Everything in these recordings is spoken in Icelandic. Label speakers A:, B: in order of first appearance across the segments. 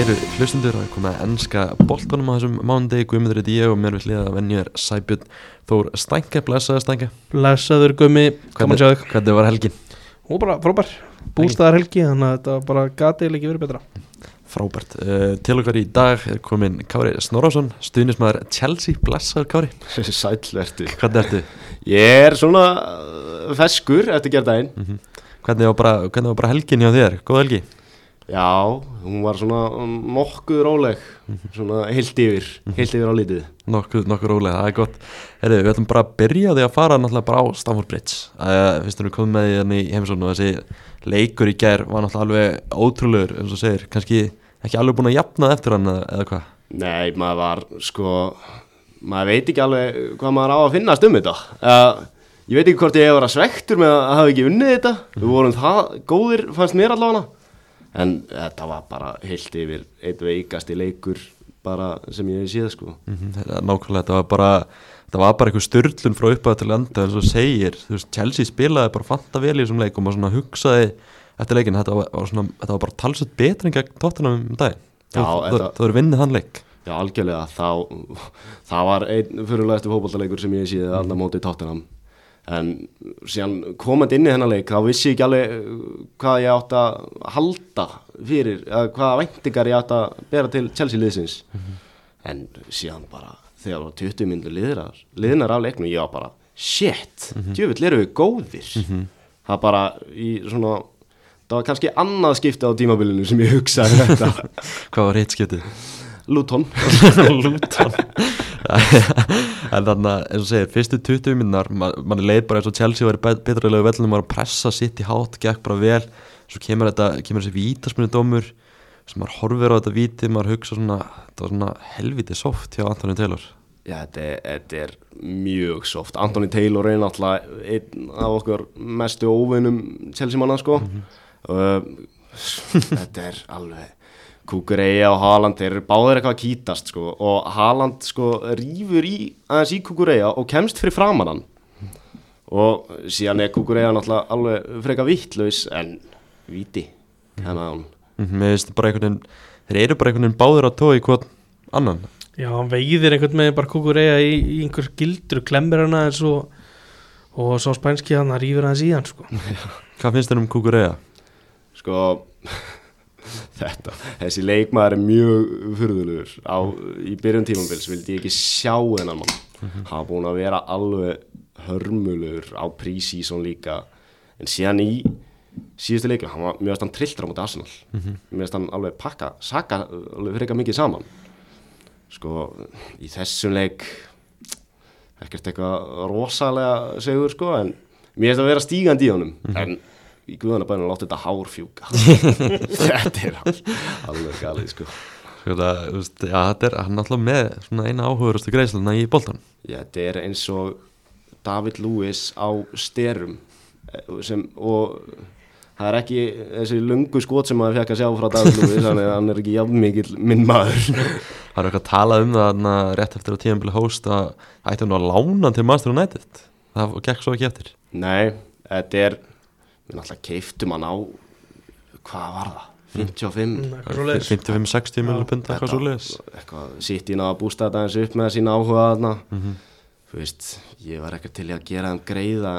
A: kæru hlustundur og komið að ennska boltanum á þessum mánudegi. Guðmundur heiti ég og mér við hliða að venju er Sæbjörn Þór Stænke, blessaði Stænke.
B: Blessaður gummi, gaman að sjá þig.
A: Hvernig var helgin?
B: Hún var bara frábær, bústaðar helgi Þannig að þetta var bara gatið ekki verið betra.
A: Frábært, uh, til okkar í dag er komin Kári Snorrásson, stuðnismæður Chelsea, blessaður Kári.
C: Sælvertu
A: Hvernig ertu?
C: Ég er svona uh, feskur eftir gerðdægin
A: Mm Hvernig var bara, hvernig var bara helgin hjá þér? Góð helgi?
C: Já, hún var svona nokkuð róleg Svona heilt yfir, heilt yfir á lítið
A: Nokkuð, nokkuð rólega, það er gott. Herri, við ætlum bara að byrja því að fara náttúrulega bara á Stamford Bridge. Fyrst erum við komið með því hérna í heimsónu og þessi leikur í gær var náttúrulega alveg ótrúlegur eins og segir, kannski ekki alveg búin að jafna það eftir hann eða, hvað?
C: Nei, maður var sko Maður veit ekki alveg hvað maður á að finnast um þetta. Uh, Ég veit ekki hvort ég hef verið svektur með að hafa ekki unnið þetta. Við vorum það góðir, fannst mér allavega En þetta var bara heilt yfir Eitt veikasti leikur bara sem ég hef séð sko.
A: Mm -hmm, Nákvæmlega, þetta var bara þetta var bara eitthvað styrlun frá uppað til enda eins og segir, þú veist, Chelsea spilaði bara fanta vel í þessum leik og svona hugsaði eftir leikin, þetta var, var svona þetta var bara talsett betri en gegn tóttunum um daginn.
C: Já, þetta-
A: þú eru vinnið þann leik.
C: Já, algjörlega, þá, það var einn fyrirlega eftir fótballtaleikur sem ég séð allar móti tóttinam en síðan komandi inn í þennan leik þá vissi ég ekki alveg uh, hvað ég átt að halda fyrir, eða hvaða væntingar ég átt að bera til Chelsea liðsins. En síðan bara þegar það var 20 minnur liðnar, liðnar af leiknum ég var bara, shit, djöfull eru við góðir? Það bara í svona það var kannski annað skipti á tímabilinu sem ég hugsaði um þetta.
A: Hvað var hitt skiptið?
C: Luton.
A: Luton En þannig að, eins og segir, fyrstu 20 minnar mann man leið bara eins og Chelsea var betra í vellunum, var að pressa sitt í hátt gekk bara vel, svo kemur þetta kemur þessi vítaspunni dómur sem maður horfir á þetta víti, maður hugsa svona þetta var svona helviti soft hjá Anthony Taylor.
C: Já, þetta er, þetta er mjög soft. Anthony Taylor er náttúrulega einn af okkur mestu óvinnum Chelsea manna sko uh, Þetta er alveg Kukureya og Haaland þeir eru báðir eitthvað að kýtast sko og Haaland sko rýfur í aðeins í Kukureya og kemst fyrir framan hann og síðan er Kukureya náttúrulega alveg freka vittlaus en viti kemur hann
A: mm, Mér finnst bara einhvern veginn þeir eru bara einhvern veginn báðir að tói hvort annan
B: Já, hann veiðir einhvern veginn bara kúkureya í, í einhver gildur klemmir hana eins og og svo spænski hann að rífur hann síðan sko.
A: Hvað finnst þér um Kukureya?
C: sko þetta, þessi leikmaður er mjög furðulegur. Á, í byrjun tímambils vildi ég ekki sjá þennan mann. Hann var búin að vera alveg hörmulegur á prísísón líka. En síðan í síðustu leikum, hann var mjög aðstann trilltur á móti Arsenal. Mjög aðstann alveg pakka saka alveg fyrir eitthvað mikið saman. Sko, í þessum leik ekkert eitthvað rosalega segur sko, en mér finnst að vera stígandi í honum. En í guðanabænum láta þetta hár fjúka. Þetta er al- alveg galið sko.
A: Þú veist, já, þetta er alltaf með svona eina áhugurastu greiðsluna í boltan
C: Já, þetta er eins og David Lewis á styrum sem, og það er ekki þessi lungu skot sem maður fekk að sjá frá David Lewis þannig að hann er ekki jafn mikill minn maður.
A: Það er eitthvað að tala um það rétt eftir að tíðanbili hóst að ætti hann að lána til Master United? Það gekk svo ekki eftir.
C: Nei, þetta er við náttúrulega keiftum hann á hvað var það? 55
B: Eitthvað svoleiðis.
A: 55-60 miljonar punta, eitthvað svo leiðis
C: eitthvað sitt að bústa þetta eins upp með sína áhuga þarna. Þú veist, ég var ekkert til í að gera hann greiða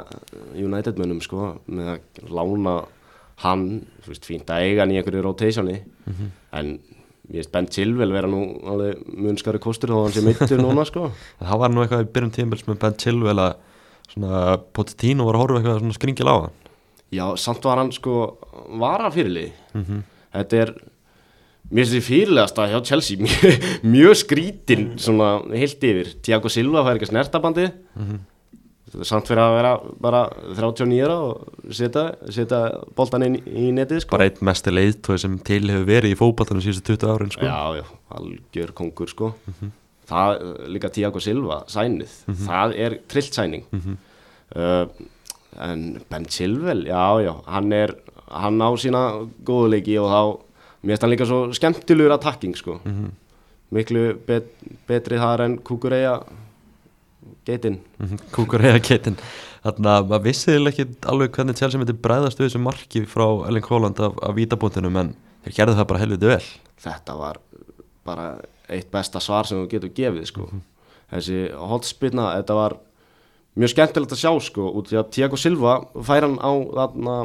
C: United mönnum sko, með að lána hann, þú veist, fínt að eiga hann í einhverju rotationi. En ég veist Ben Chilwell vera nú alveg munskari kostur þó hann sé mittur núna sko.
A: Það var nú eitthvað í byrjum tíðanbils með Ben Chilwell að svona Pochettino var að horfa eitthvað svona skringil á hann
C: já, samt var hann sko vara fyrirlið þetta er mér finnst því fyrirlegasta hjá Chelsea mjög, mjög skrítin svona heilt yfir, Tiago Silva fær ekki snertabandi samt fyrir að vera bara 39 ára og setja, setja boltan inn í netið sko.
A: Bara einn mesti leiðtói sem til hefur verið í fókbaltanum síðustu 20 árin sko.
C: já, já, algjör kongur sko. Það, líka Tiago Silva sænið, það er trillt sæning. Uh, en Ben Chilwell, já, já hann er, hann á sína góðuleiki og þá, mér finnst hann líka svo skemmtilegur attacking sko. Miklu bet, betri þar en Kukureya geitinn
A: Kúkur eða getin þannig að maður vissiði ekki alveg hvernig Chelsea myndi bræðast við þessu marki frá Ellen Holland af, af vítabúndinum en þeir gerðu það bara helviti vel.
C: Þetta var bara eitt besta svar sem þú getur gefið sko. þessi hotspilna þetta var mjög skemmtilegt að sjá sko, út í að Tiago Silva fær hann á þarna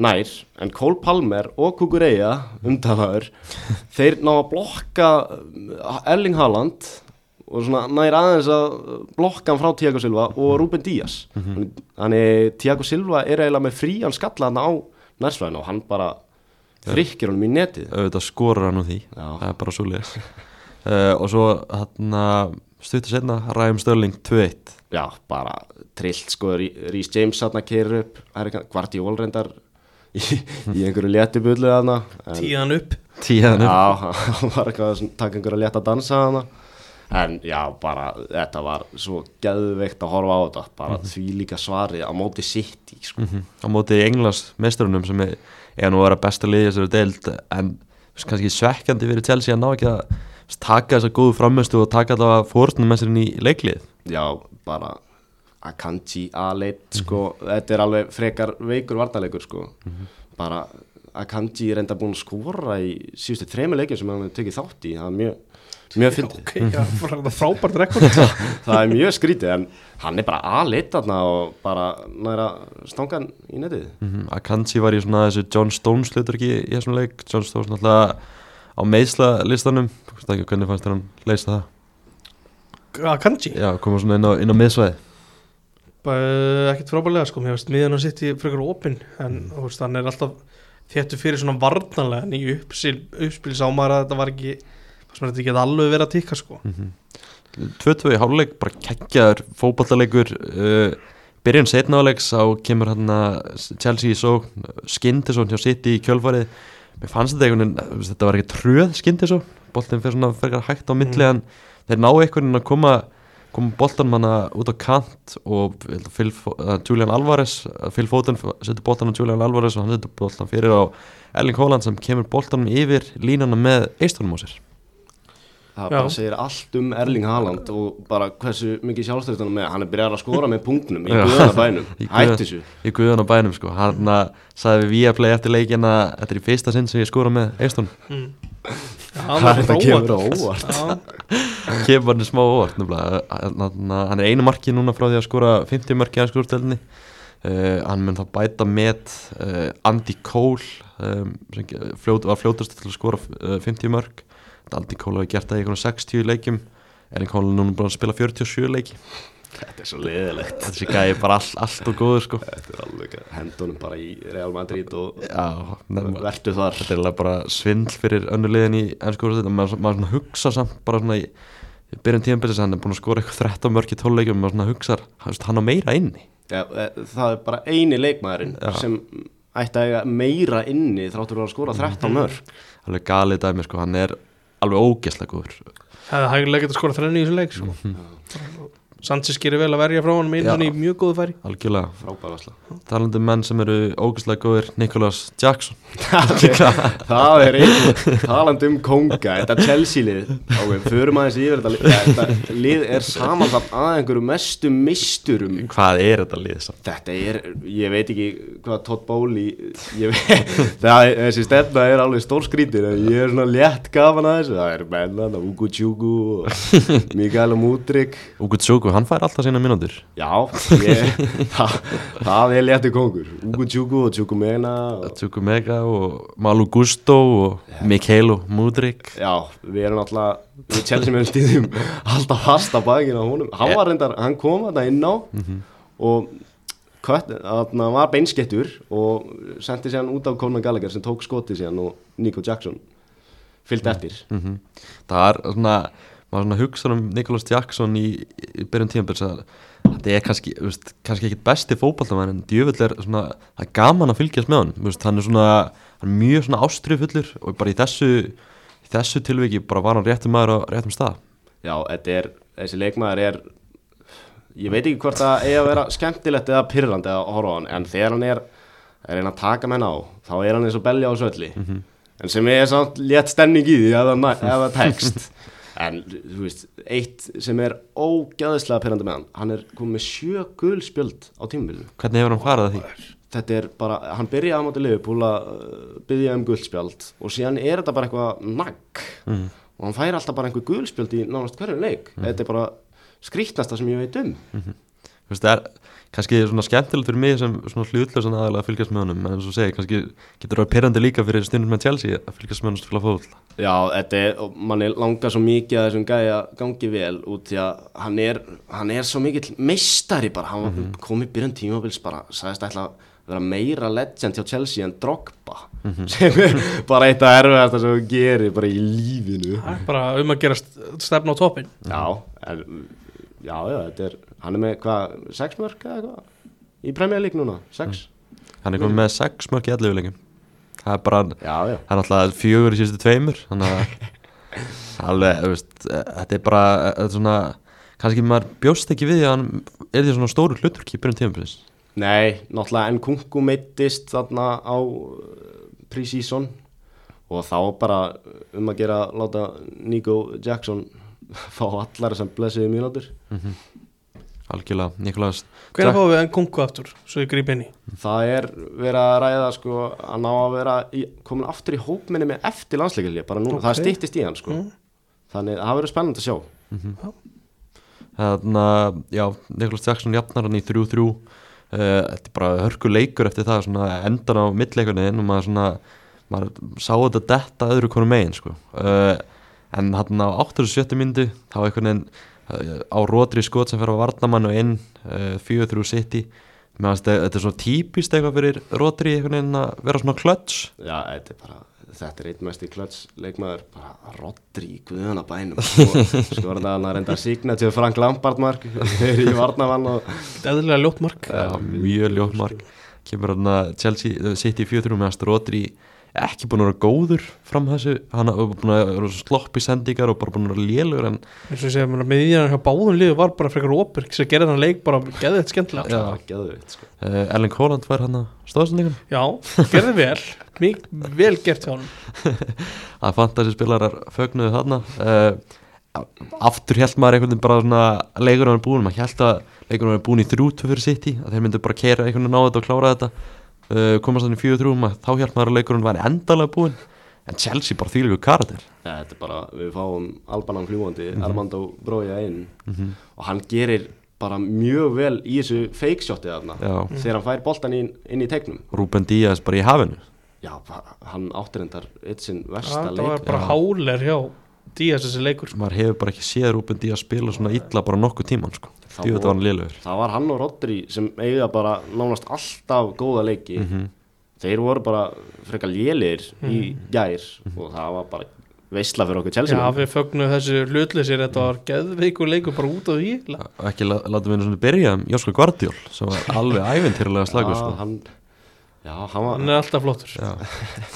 C: nær en Cole Palmer og Kukureya umtalaður þeir ná að blokka uh, Erling Haaland og svona nær aðeins að blokka hann frá Tiago Silva og Ruben Díaz. Þannig Tiago Silva er eiginlega með frían skalla hann á nærsvæðinu og hann bara frikkir honum í netið.
A: Auðvitað skorur hann úr því.
C: Já.
A: það er bara svo leiðis uh, og svo hann stuttur setna Ræðum Störling 2-1
C: já, bara trillt sko Rhys James hann að keira upp Guardiol reyndar í, í einhverju léttubullu þarna en-
B: tíðan upp
A: tíðan
C: Já, hann var eitthvað að taka einhverja létt að dansa hana En já, bara þetta var svo geðveikt að horfa á þetta Bara því líka svarið á móti sitt í sko.
A: Mhm. á móti Englands mestrunum sem er, er nú að vera besta liðið þessari deild en kannski svekkjandi fyrir Chelsea að ná ekki að taka þessa góðu frammestu og taka allavega fórnum með sér inn í leiklið?
C: Já, bara Akanji, A-leit sko, Þetta er alveg frekar veikur vartalegur sko. Bara Akanji er enda búin að skora í síðustu þremi leikjum sem hann hefur tekið þátt í. Það er mjög, mjög fyndið.
B: Ok, já, bara frábært rekord.
C: Það er mjög skrítið en hann er bara A-leit þarna og bara næra stangan í netið.
A: Mm -hmm. Akanji var í svona þessu John Stones hlutur ekki í þessum leik. John Stones náttúrulega á meðsla listanum ekki hvernig fannst þér hann leysa það?
B: Að kanji,
A: já, koma svona inn á, inn á miðsvæði
B: ekkert frábælega sko, mér veist miðan að sitt í frekar opinn en þú veist, hann er alltaf þéttu fyrir svona varnanlega en í uppspil. Sá maður að þetta var ekki sem þetta ekki alveg verið að tikka sko.
A: 2-2 í háluleik, bara kekkjaður fótballalegur uh, byrjun setna áleiks á kemur hann að Chelsea í svo Skindisson hjá City í kjölfarið mér fannst þetta einhvern veginn, þetta var ekki tröð Skindisson, boltin fyrir svona fyrir hægt á milli en þeir ná einhvern veginn að koma koma boltanum hana út á kant og Phil, uh, Julian Alvarez uh, Phil Foden setur boltan á Julian Alvarez og hann setur boltan fyrir á Erling Haaland sem kemur boltanum yfir línana með eistunum á sér
C: Það
B: Já.
C: bara segir allt um Erling Haaland og bara hversu mikið sjálfstæðistunum með. Hann er byrjað að skora með punktnum í guðanabænum hætti þessu.
A: í guðan á bænum sko. Hann að sagði við Viaplay eftir leikin að þetta er í fyrsta sinn sem ég skora með eistun
B: mm. Já,
C: Það
B: var
C: er þetta kemur á
B: óvart.
A: kemur hann smá óvart hann hann er einu marki núna frá því að skora 50 marki að skúrstöldinni uh, hann mun þá bæta með uh, Andy Cole um, sem fljót, var fljótast til að skora uh, 50 mörg Andy Cole hefur gert það í einhvern 60 leikjum. Erling Cole er núna búin að spila 47 leiki.
C: Þetta er svo leðilegt
A: þessi gæði bara all, allt og góður sko.
C: Þetta er alveg hendunum bara í Real Madrid og vertu þar.
A: þetta er bara svindl fyrir önnu liðin í ennsku úrslit og maður, maður svona hugsa samt bara svona í, í byrjun tíðanbyrðis hann er búin að skora eitthvað 13 mörk í 12 leikjum og maður svona hugsar, hann, á meira inni.
C: Já, e, Það er bara eini leikmaðurinn
A: Já.
C: sem ætti að eiga meira inni þráttur að skora 13 mörg
A: alveg galið dæmi sko, hann er alveg ógeðslega góður
B: hefði hægulega getað skora þrenni í þessu leik sko. Sanchez gerir vel að verja frá hann með
A: Já.
B: í mjög góðu færi.
A: Algjörlega,
C: Frábæð varsla
A: talandi um menn sem eru ógeðslega góður Nicholas Jackson.
C: Það er einn. Talandi um konga Þetta Chelsea lið Ok, förum aðeins yfir þetta lið. Þetta lið er samansatt að einhverju mestu misturum.
A: Hvað er þetta lið samt?
C: Þetta er, ég veit ekki hvað Todd Bowley ég veit, það, er- Þessi stefna er alveg stór skrítir Ég er svona létt gaman að þessu. Það er mennan, Ugu Tjúgu Mikael Múdrik
A: Ugu Tsugu, hann fær alltaf sína mínútur.
C: Já, ég, það, það er léttu kongur. Ugu Tjúgu og Tjúgu Mena og,
A: Tsugu Mega og Malu Gusto og Mikhailo Mudrik
C: Já, við erum alltaf Við Chelsea með stíðum alltaf fast á bakinn á honum. Hann var reyndar, hann kom þetta inn á Og kött, hann var beinskettur Og sendi sér hann út af Conor Gallagher Sem tók skotið sér og Nico Jackson Fylgdi eftir.
A: Mm það er svona maður svona hugsa um Nicholas Jackson í, í byrjun tímabils að þetta er kannski, veist, kannski ekki besti fótballtamenn en djöfull er svona það er gaman að fylgjast með hann veist, hann er svona hann er mjög svona ástrifullur og bara í þessu í þessu tilviki bara var hann réttum maður á réttum stað.
C: Já, þetta er, þessi leikmaður er Ég veit ekki hvort það eigi að vera skemmtilegt eða pyrrandi að horfa hann En þegar hann er að reyna að taka menn á Þá er hann eins og belja á sölli En sem er samt létt stemning í því ef það tekst En þú veist, eitt sem er ógæðislega pyrrandi með hann Hann er komið með sjö gul spjöld á tímabilinu.
A: Hvernig hefur hann farið að því?
C: þetta er bara, hann byrjaði á móti Liverpool að uh, byggja um guldspjald og síðan er þetta bara eitthvað nagg.
A: Mm.
C: og hann fær alltaf bara einhver guldspjald í nánast hverju leik. Þetta er bara skrítnasta sem ég veit um.
A: Þú veist, það er kannski svona skemmtilegt fyrir mig sem svona hlutlausan aðalega að fylgjast með honum en eins og segi, kannski getur það perandi líka fyrir stundum með Chelsea að fylgjast með honum spila fóðl
C: Já, þetta er, mann er langar svo mikið að þessum gæja gangi vel út því að hann er, hann er svo mikill meistari bara, hann mm kom í byrjun tímabils bara, sagðist ætla að vera meira legend hjá Chelsea en Drogba. Sem er bara eitt af erfiðasta sem hann gerir bara í lífinu.
B: Það er bara um að gera st- stefna á toppin
C: Já, en, já, já, þetta er, hann er með hvað, sex mörg eða eitthvað? Í League núna, sex?
A: Hann er komið með 6 mörg í 11 leikum Það er bara,
C: Já, já,
A: það er alltaf fjögur í síðustu tveimur þannig að alveg, veist, þetta er bara þetta er svona, kannski maður bjóst ekki við að hann er því svona stóru hlutur kýpurinn tímafélins
C: Nei, náttúrulega en Kunku meittist þarna á uh, pre-season og þá bara um að gera láta Nico Jackson fá allar þessar blessiði mínútur
A: algjörlega, Nikolás
B: Hvernig fáum við enn kungu aftur, svo ég gríp inn í
C: Það er verið að ræða sko að ná að vera í, komin aftur í hópminni með eftir landsleikilega bara núna,
B: Ok.
C: það stýttist í hann sko
B: Mm.
C: þannig að það verður spennandi að sjá
A: Þannig að, já, Nikolás Jackson jafnar hann í 3-3 uh, Þetta er bara hörku leikur eftir það svona endan á mittleikunniðin og maður svona maður sá þetta detta öðru konu megin sko. uh, en hann á 87. myndu þá einhvern veginn uh, á rótri skot sem fer á varnamann og inn uh, 4-3 city. Mér finnst þetta er svona típist eitthvað fyrir rótri að vera svona klöts
C: Já, þetta er bara, þetta er einn mest í klöts leikmaður, bara Rodri í guðuna bænum. Sko, sko var þetta að reynda að signa til Frank Lampard mark þeir í varnamann og
B: Eðlilega ljótt mark.
A: Já, mjög ljótt mark. Kemur hann að Chelsea uh, City í 4-3 meðan Strótri ekki búin að vera góður fram þessu. Hann er búin að vera slopp í sendingar og bara búin að vera lélugur en
B: eins og ég segja, miðjan hjá báðum liðu var bara frekar opir sem gerði þann leik bara geðið skemmtilega
A: Já.
C: það geðveitt sko.
A: uh, Erling Haaland var hann að stóðsendingan
B: Já, gerði vel. Mik vel gert hjá hann
A: að fantasi spilarar fögnuðu þarna. Uh, aftur held maður einhvern veginn bara svona leikurinn var búin, maður held að leikurinn var búin í þrjútu fyrir City, að þeir myndu bara keira einhvern veginn á þetta og klára þetta uh, komast þannig fjögur þrjú, maður, þá held maður að leikurinn var endalega búin, en Chelsea bara þýlíku karakter.
C: Ja, þetta er bara, við fáum Albanan fljúandi,
A: Mhm.
C: Armando Broja inn. Og hann gerir bara mjög vel í þessu fake shoti þarna.
A: Já.
C: þegar hann fær boltan inn, inn í tegnum.
A: Ruben Díaz bara í hafinu.
C: Já, hann áttir endar eitt sinn versta
B: Það var
C: leik.
B: bara
A: Já.
B: háler hjá Díaz þessi leikur
A: maður hefur bara ekki séð Ruben Díaz spila svona illa bara nokkuð tíman sko.
C: Það
A: því þetta
C: voru-
A: var
C: það var hann og Rodri sem eiga bara nánast alltaf góða leiki.
A: Mhm.
C: þeir voru bara frekar lélir í gær og það var bara veistla fyrir okkur Chelsea
B: Já, við fögnum þessu hlutleysir Þetta var geðveikur leikur bara út af því.
A: Ekki la- látum við einu svona byrja um Jóskar Guardiol sem var alveg ævintýrlega slagur
C: já,
A: sko.
C: hann, já, hann var
B: Hann er alltaf flottur.
A: Já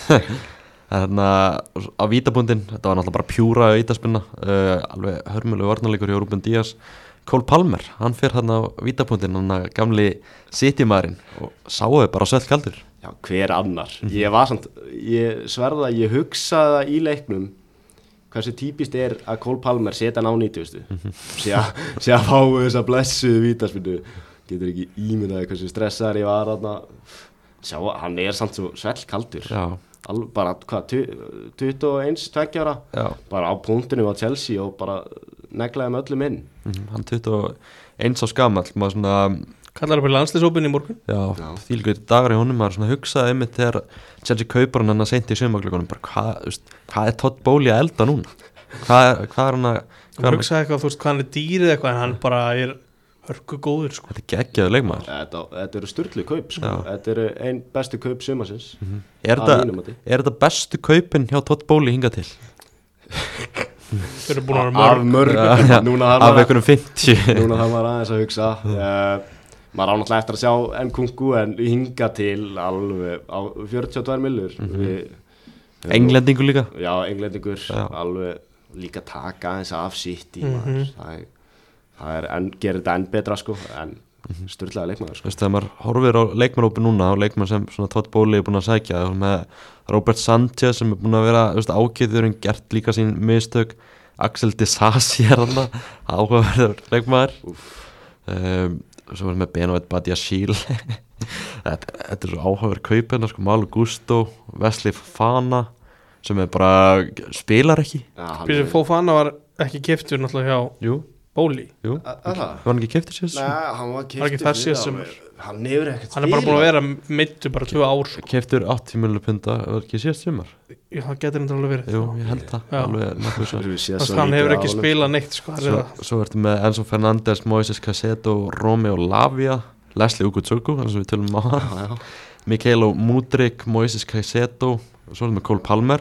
A: Þannig að á vítabundin þetta var náttúrulega bara pjúra vítaspinna uh, alveg hörmulegu varnarleikur hjá Ruben Díaz. Cole Palmer, hann fyrir hann á vítabundin hann að gamli sitjumæðurinn og sáuði bara svell kaldur.
C: Já, hver annar? Ég var samt, ég sverða að ég hugsaði það í leiknum hversu típist er að Cole Palmer setja hann á 90 sé að sé að fá þess að blessuðu vítaspinnu getur ekki ímyndaði hversu stressaður ég var þarna. Sjá, hann er samt svo svell kaldur.
A: Já,
C: Alveg bara, hvað, tu- 21, 20 ára?
A: Já.
C: Bara á punktinu á Chelsea og bara neglaði með öllum inn.
A: Mhm, hann 21 á skamall maður svona,
B: Kallar upp í landslisópin í morgun.
A: Já,
C: Já.
A: þýlgjöld dagar í honum maður svona hugsaði einmitt þegar Chelsea kaupar hann hann að seinti í sumaglökunum bara hvað, hvað er Todd Bowley að elda núna? Hvað, hvað er hann að er hann,
B: hugsaði eitthvað, þú veist, hvað hann er dýrið eitthvað En hann bara er hörku góður sko.
A: þetta er geggjaður leikmaður.
C: Þetta, þetta eru styrlu kaup sko.
A: Já.
C: þetta eru einn bestu kaup sumasins
A: er
C: Að
A: þetta,
C: mínu mati.
A: er þetta bestu kaupin hjá Todd Bowley hinga til?
B: Þau eru búin að vera
C: af
B: mörg.
C: mörg núna þarf
A: af einhvernum 50
C: núna þarf maður aðeins að hugsa. Uh, maður á náttúrulega eftir að sjá Nkunku en hinga til alveg á 42 millur. Mm -hmm.
A: englendingu líka?
C: Já, englendingur.
A: Já.
C: alveg líka taka aðeins af sitt í maður það er, það er en, gerir þetta enn betra sko en styrlaði leikmaður
A: Þú
C: sko
A: veist, þegar maður horfir á leikmannópi núna á leikmann sem svona Todd Bowley er búin að sækja með Robert Sanchez sem er búin að vera ágæður en gert líka sín mistök. Axel Disasi er þarna áhugaverður leikmaður. Um, svo er með Benoit Badiashil þetta, þetta er svo áhugaður kaupina sko, Malo Gusto, Wesley Fana sem er bara spilar ekki.
C: Er-
B: Fofana var ekki keftur náttúrulega hjá
A: Jú,
B: Bóli
A: jú
C: það?
A: Var hann ekki keftur sér?
C: Nei, hann var
B: Var ekki
C: keyptur
B: þessi
C: fyrir
B: sem-
C: alveg- Hann hefur ekkert
B: Hann er bara búin að vera meittu bara tvö ár sko.
A: Keftur 80 miljonar punta, var ekki síðast sumar?
B: Já, Það getur hann alveg verið
A: Jú, ég held það
B: hann hefur ekki spilað neitt sko. það er
A: Svo,
B: það.
A: svo ertu með Enzo Fernandes, Moises Cassetto, Romeo Lavia Leslie Ugutsuggu, þannig sem við tölum á hann Mikaelo Mudrik, Moises Cassetto Svo erum við Cole Palmer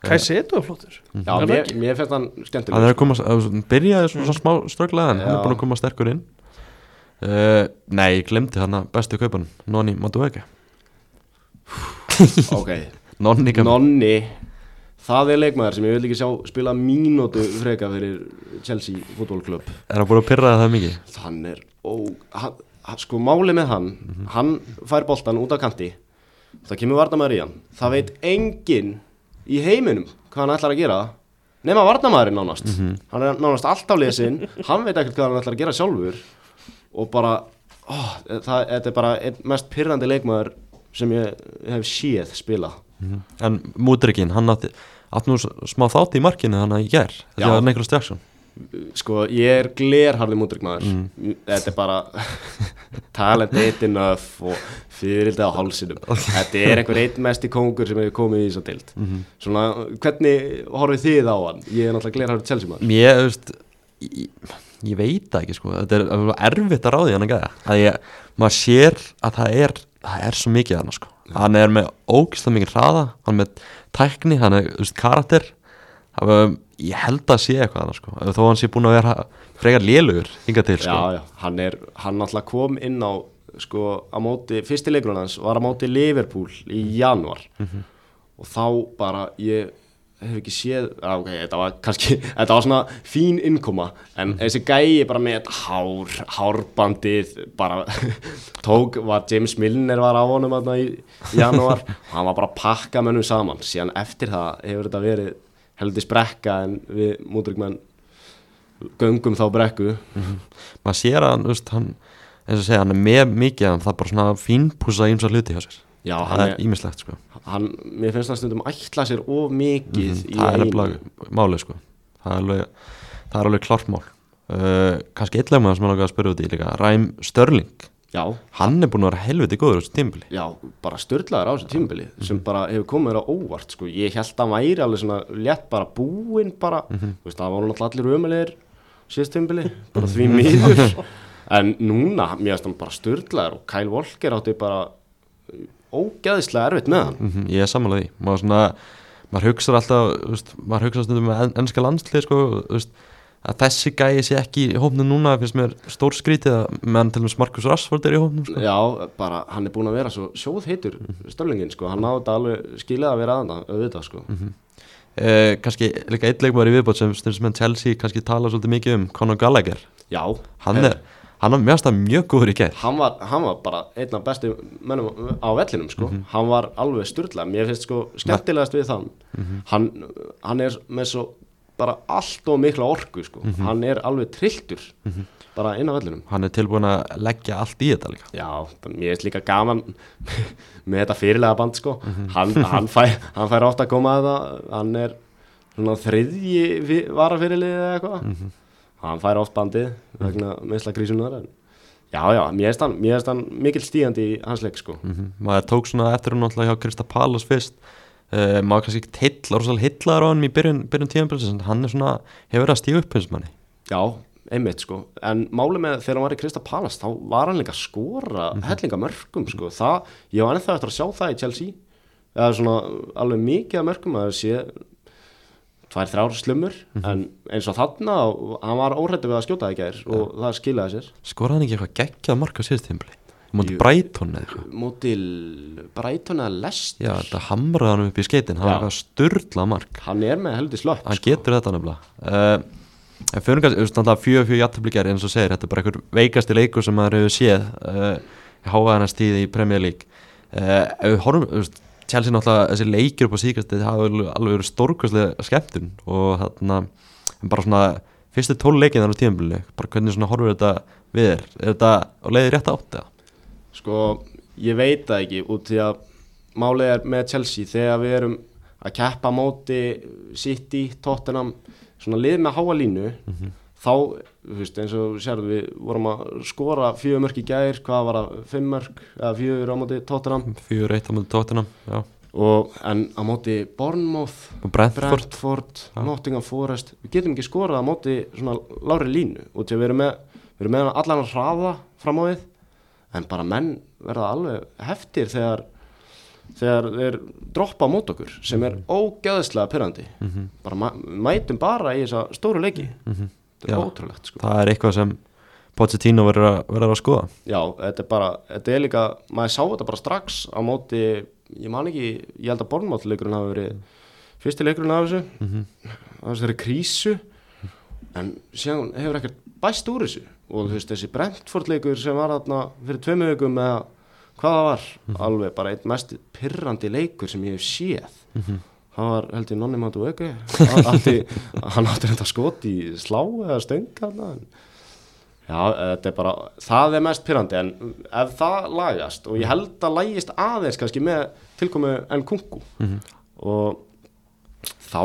B: Kaiseto er flottur.
C: Já, mér, mér finnst hann
A: Hann
C: skemmtileg
A: er að koma, að- byrjaði svona, svona smá strögglega en hann er búin að koma sterkur inn. Uh, Nei, ég glemdi hann að bestu kaupan Nonni Madueke
C: Ok,
A: Nonni
C: Nonni Það er leikmaður sem ég vil ekki sjá spila mínútu freka fyrir Chelsea fútbólklub
A: Er hann búin að pyrra það mikið?
C: Hann er ó, hann, hann- Sko máli með hann Hann fær boltan út á kanti. Það kemur varnamæður í hann. Það veit enginn í heiminum Hvað hann ætlar að gera Nema varnamæðurinn nánast. Hann er nánast alltaf lesin Hann veit ekkert hvað hann ætlar að gera sjálfur Og bara ó, það, Þetta er bara einn mest pyrrandi leikmaður Sem ég hef séð spila.
A: En Mudrikin, hann átt nú smá þátt í markinu hann að ég ger. Það var Niklas Jackson
C: Sko, ég er glerharði mútrykmaður Þetta er bara talent eitt enough og fyririldi á hálsinum. Þetta er einhver einn mesti kóngur sem hefur komið í þess að dild Svona, hvernig horfið þið á hann? Ég er náttúrulega glerharði Chelsea maður.
A: Mér, þú veist ég, ég veit ekki sko. Þetta er erfitt að ráði hann að að ég, maður sér að það er það er svo mikið hann sko. Hann er með ógislega mikið hraða hann er með tækni, hann er, veist, karakter. Það var, ég held að sé eitthvað hann sko, þó hann sé búin að vera frekar lélugur hinga til sko.
C: Já, já, hann er, hann náttúrulega kom inn á sko, á móti, fyrsti leikurinn hans var á móti Liverpool í januar og þá bara ég hef ekki séð, á, ok, þetta var kannski, þetta var svona fín innkoma en þessi gæi bara með hár, hárbandið bara tók, var James Milner var á honum þarna í januar og hann var bara að pakka mönnum saman. Síðan eftir það hefur þetta verið heldur sprekka en við mútrykmenn göngum þá brekku.
A: Maður sér að veist, hann eins og segja, hann er með mikið en það er bara svona fínpúsa ímsa hluti hjá sér.
C: Já,
A: það er ímislegt sko.
C: hann, mér finnst það stundum ætla sér of mikið í
A: það er nefnilega málið sko. Það er alveg, er alveg klart mál. Uh, kannski eitthvað sem ég langaði að spyrja út í líka Ræm Störling,
C: Já,
A: hann er búin að vera helviti góður á þessu tímbili
C: já, bara störlaður á þessu tímabili sem bara hefur komið á óvart sko. ég held að hann væri alveg svona létt bara búinn bara, þú veist, það var náttúrulega allir ömulegir síðast tímabili bara því miður. En núna, mér finnst hann bara störlaður og Kyle Walker átti bara ógæðislega erfitt með hann.
A: Mm -hmm, ég er samanlega því. Maður, svona, maður hugsa alltaf veist, maður hugsa stundum með en, ennska landslið sko, þú veist, að þessi gæi sé ekki í hópnum núna finnst mér stór skrítið að meðan til og með Markus Rashford er í hópnum sko.
C: Já, bara hann er búin að vera svo sjóð heitur störlingin, sko, hann þetta alveg skilið að vera aðan, auðvitað, sko.
A: Uh, kannski líka eitt leikmaður í viðbót sem sem Chelsea kannski tala svolítið mikið um Conor Gallagher.
C: Já,
A: hann
C: eh,
A: er, hann er mjög stað mjög góður í gæð
C: hann var, hann var bara einn af bestu mönnum á vellinum sko. hann var alveg styrla mér finnst sko skemmtilegast við þann. Hann, hann er með svo bara allt og mikla orku sko. hann er alveg trilltur bara inn á vellinum
A: hann er tilbúin að leggja allt í þetta líka.
C: Já, mér finnst líka gaman með þetta fyrirlega band sko. hann, hann, fæ, hann fær ofta að koma að það hann er svona þriðji varafyrirlið eða eitthvað. Hann fær oft bandið vegna meðsla grísunar en já, já, mér finnst hann, hann mikil stígandi í hans leik sko.
A: mm maður tók svona eftir hún alltaf hjá Krista Palas fyrst uh, maður kannski ekki heilla, rosalega heillar á hann í byrjun, byrjun tíðanbilsins en hann er svona, hefur verið að stíða upp eins manni.
C: Já, einmitt sko. En máli með þegar hann var í Krista Palace Þá var hann líka að skora hellinga mörgum sko. Það, ég var ennþá eftir að sjá það í Chelsea. Eða svona alveg mikið af mörgum að sé Tvær þrjár slumur En eins og þarna, hann var óhrættu við að skjóta það í gær Og það skilaði sér.
A: Skoraði hann ekki eitthvað geggjað marka síðust
C: Jú.
A: Brighton eða eitthvað?
C: Mótil Brighton eða Leicester?
A: Já, þetta hamraði hann upp í skeitin. Hann var sturla mark.
C: Hann er með heldur slött
A: hann getur þetta nefnilega. Uh, en fyrir náttúrulega fjögur fjögur jættabli gerð eins og segir, þetta er bara einhver veikasti leikur sem maður hefur séð uh, háaðanast tíð í Premier League. Uh, horfum, Chelsea náttúrulega þessi leikir upp á síkast þetta hafa alveg verið stórkvæslega skemmtun og þarna bara svona fyrstu tól leikið þannig á tíðanbili bara hvernig svona horfur þetta við er er þetta á leiði rétt átt eða?
C: Sko, ég veit það ekki út því að málið er með Chelsea. Þegar við erum að keppa móti City, Tottenham svona lið með háa línu þá, þú veist, eins og sérðu við vorum að skora fjögur mörk í gær hvað var það, fimm mörk eða fjögur á móti Tottenham?
A: Fjögur eitt á mútið tóttina Já.
C: Og, en á móti Bournemouth
A: Brentford.
C: Brentford,
A: Já.
C: Nottingham Forest við getum ekki skorað á móti svona lári línu. Og til að við erum með, við erum með allan að hraða fram á við en bara menn verða alveg heftir þegar þegar þeir droppa mót okkur sem er ógeðslega pyrrandi
A: Mhm.
C: bara ma mætum bara í þessa stóru leiki
A: Mhm.
C: þetta er
A: Já.
C: ótrúlegt sko.
A: Það er eitthvað sem Pochettino verður að, að skoða
C: já, þetta er bara, þetta er líka maður sá þetta bara strax á móti ég man ekki, ég held að Bornmáttleikurinn hafi verið fyrsti leikurinn af þessu
A: Mhm.
C: af þessari krísu en síðan hefur ekkert bæst úr þessu og þú veist þessi Brentford leikur sem var þarna fyrir tveimu vikum með hvað það var, alveg bara einn mest pirrandi leikur sem ég hef séð
A: Mhm.
C: það var held ég nonni matu ekki hann átti þetta skot í slá eða stönga já, þetta er bara það er mest pirrandi en ef það lagast og ég held að lagist aðeins kannski með tilkomu en kungu
A: Mhm.
C: og þá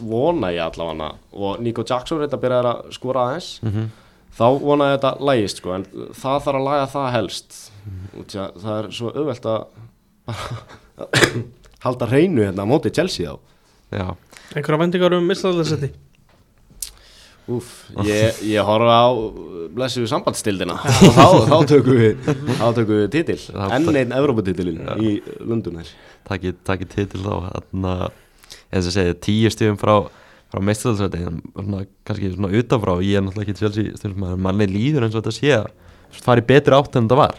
C: vona ég allavega og Nico Jackson reynda byrjaði að skora aðeins
A: Mhm.
C: Þá vona ég þetta lægist sko, en það þarf að laga það helst. Í að það er svo auðvelt að bara halda hreinu hérna á móti Chelsea á
A: Já.
B: Einhverja vendingar um mistaldarsætti
C: Úf, ég, ég horfa á blessu sambandstildina. Og þá, þá tökum við þá tökum við titil,
A: Það-
C: enn einn Evróputitilin í Lundunar
A: Takki, takki titil þá. Þannig að eins og segja tíu stífum frá frá meistarðarsvæti kannski svona utanfrá ég er náttúrulega ekki stundum manni líður eins og þetta sé að fari betri átt en þetta var.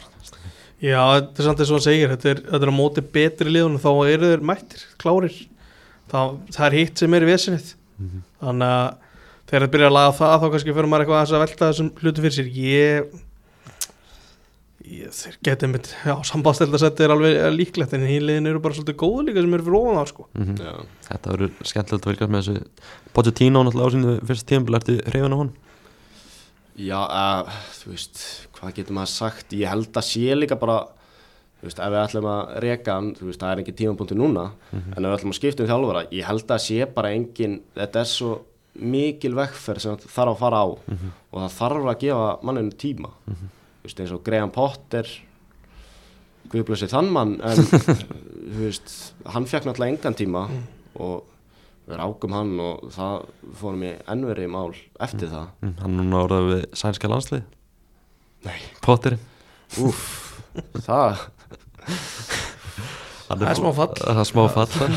B: Já, þetta er samt eins og hann segir þetta er, þetta er á móti betri liðunum þá eru þeir mættir, klárir. Það, það er hitt sem er í vesinni.
A: Mhm.
B: þannig að þegar þetta byrja að laga það þá kannski fyrir maður eitthvað að velta þessum hlutu fyrir sér. Ég þeir getið mitt já, sambandstældarsætti er alveg líklegt en hinn liðin eru bara svolítið góðu líka sem eru fyrir ofan það sko.
A: Mm
C: Já,
A: þetta verður skemmtilegt að fylgjast með þessu. Pochettino náttúrulega á sínu fyrsta tímpil ertu hrifin á hún
C: Já uh, þú veist, hvað getur maður sagt? Ég held að sé líka bara þú veist, ef við ætlum að reka hann þú veist, það er ekki tímapunktu núna en ef við ætlum að skipta um þjálfara, ég held að sé bara engin, þetta er svo mikil vekkferð sem þarf að fara á og það þarf að gefa manninu tíma. Þú veist, eins og Graham Potter Guðblössi þann mann en þú veist, hann fekk náttúrulega engan tíma og við rákum hann og það fórum í ennveri mál eftir það.
A: Mm, hann núna orðað við sænska landslið
C: Nei.
A: Potterinn?
C: Úf, það
B: Það er smá fall.
A: Það er smá fall. Hann.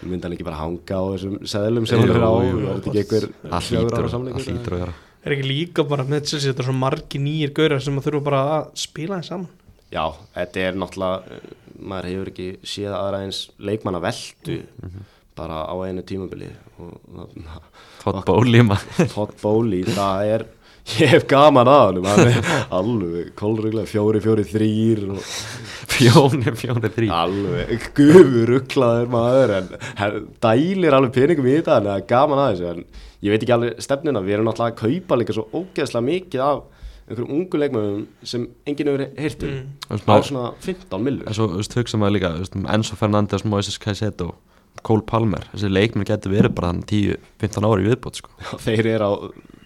C: En myndi hann ekki bara hanga á þessum seðlum sem hann er á?
A: Það það hlýtur að vera
B: er ekki líka bara með Chelsea þetta er svo margi nýjir gaurar sem að þurfa bara að spila þeim saman
C: Já, þetta er náttúrulega eh, maður hefur ekki séð aðra eins leikmanna veldu bara á einu tímabili og
A: Todd Bowley maður.
C: Todd Bowley, það er ég hef gaman að hann alveg kólruglega fjóri, fjóri, þrýr og
A: Fjóni, fjóni, þrý
C: alveg gufuruglaður maður en dælir alveg peningum í þetta en það er gaman að þessu en ég veit ekki alveg stefnina, við erum náttúrulega að kaupa líka svo ógeðslega mikið af einhverjum ungu leikmöðum sem enginn hefur heyrt um.
A: Veist,
C: á svona 15 millur
A: En svo, þú veist, hugsa maður líka um Enzo Fernandes, Moises Caicedo Cole Palmer, þessi leikmenn getur verið bara þannig 10-15 ári í viðbót sko.
C: þeir eru á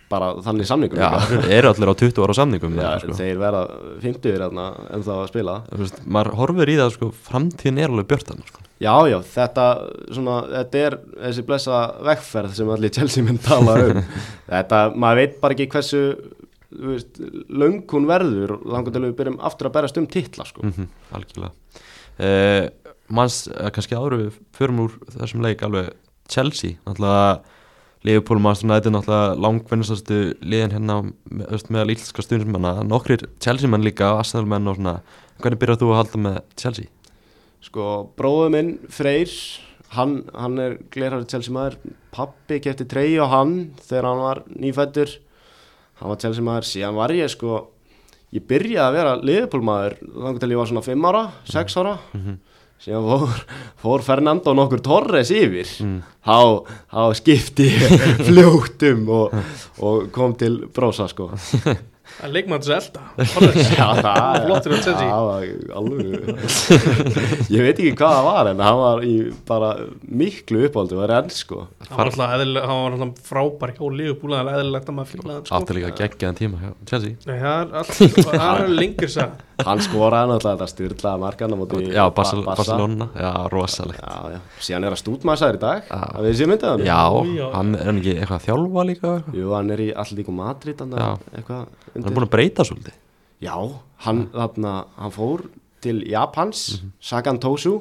C: bara þannig samningum líka.
A: eru allir á 20 ára samningum
C: Já,
A: með, sko.
C: þeir verða 50 hérna en þá að spila
A: veist, maður horfir í það sko, framtíðin er alveg björtan sko.
C: Já, já, þetta, svona, þetta er þessi blessa vekkferð sem allir Chelsea minn tala um Þetta, maður veit bara ekki hversu veist, löng hún verður þannig til við byrjum aftur að berast um titla sko.
A: mm algjörlega uh, manns, uh, kannski áður við förum úr þessum leik alveg Chelsea, náttúrulega Liverpool Master United náttúrulega langvinnastastu liðin hérna meðal ílska stundismanna, nokkrir Chelsea menn líka Arsenal menn og svona, hvernig byrjað þú að halda með Chelsea?
C: Sko, bróðu minn Freyr hann, hann er glerhæri Chelsea maður pappi kefti treyju á hann þegar hann var nýfættur hann var Chelsea maður, síðan var ég sko ég byrjaði að vera Liverpool maður þannig til ég var svona 5 ára, 6 ára síðan fór, fór Fernando nokkur Torres yfir
A: Mm.
C: þá, þá skipti ég fljótt um og, og kom til brósa sko
B: Það er leikmann til elda
C: það
B: Flottur.
C: Það var alveg Ég veit ekki hvað það var en hann var í bara miklu uppáldi og er enn sko
B: Hann var alltaf, eðlilega- hann var alltaf frábær hjá Liverpool Það er eðlilegt að maður fíla það sko.
A: Átti líka geggjaðan tíma hjá Chelsea
B: Nei, það er allt Það er lengur sag
C: Hann skoraði náttúrulega þetta styrlaða markan á móti
A: Já,
C: Ba-
A: Barcel
C: Barca.
A: Barcelona. Já, rosalegt.
C: Já, já, síðan er að stútmæsaður í dag. Að við séum myndið hann.
A: Já, hann er ekki eitthvað að þjálfa líka?
C: Jú, hann er í Allíku Madrid hann
A: Já.
C: eitthvað
A: Hann er búin að breyta svolítið.
C: Já, hann, þarna, hann fór til Japans,
A: Mhm.
C: Sagan Tosu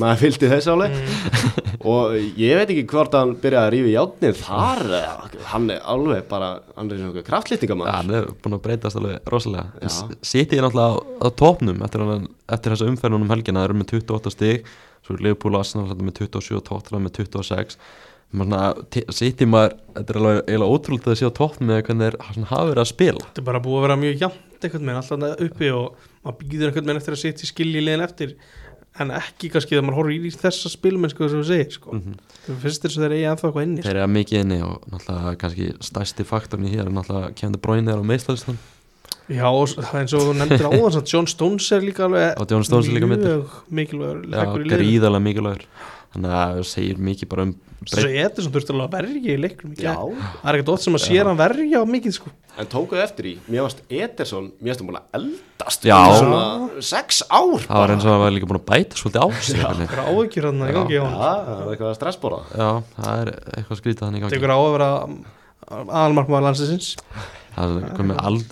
C: maður fylgdi þess áleg
B: Mm.
C: og ég veit ekki hvort hann byrjaði að rífa í játnið þar eða, hann er alveg bara, hann er svona
A: Já,
C: kraftlýtingamæður
A: hann er búin að breytast alveg rosalega. Siti er náttúrulega á, á topnum eftir, eftir þessa umferðunum helgina Það eru með 28 stig Svo er Liverpool og Arsenal með 27 og Tottenham með 26 Siti maður, þetta er alveg eiginlega ótrúlega að sé á topnum með hvernig svona hafa verið að spila
B: Þetta er bara búið að vera mjög jafnt einhvern veginn alltaf uppi og maður býður einhvern veginn eftir að setja í skilji liðin eftir en ekki kannski þegar maður horfir í þessa spilmennsku sem þú segir sko.
A: mm -hmm.
B: það finnst þess að þeir eigi ennþá eitthvað inni sko.
A: Þeir eru mikið inni og náttúrulega kannski stærsti faktorn í hér er náttúrulega kemur Bróin er á meðslæðistan
B: Já, og það er eins og þú nefndir áðan að John Stones er líka alveg
A: Og John Stones er líka
B: mjög mikilvægur í
A: gríðarlega mikilvægur Þannig að það segir mikið bara um
B: Þess að Ederson þurfti alveg að verja í leiknum
C: Já.
B: Það er ekkert ótt sem að sér hann verja mikið sko.
C: en tókuðu eftir í mér varst Ederson, mér varst hann búin að eldast
A: Já.
C: svona sex ár
A: Það var eins og það var líka búin að bæta svolítið á sig veginn.
B: Það er áhyggjur hann í gangi á
C: Já,
B: hann
C: það er eitthvað að stressbóra
A: Já, það er eitthvað skrítið hann í gangi.
B: Tekur á að vera aðalmarkmaður landsins
A: Það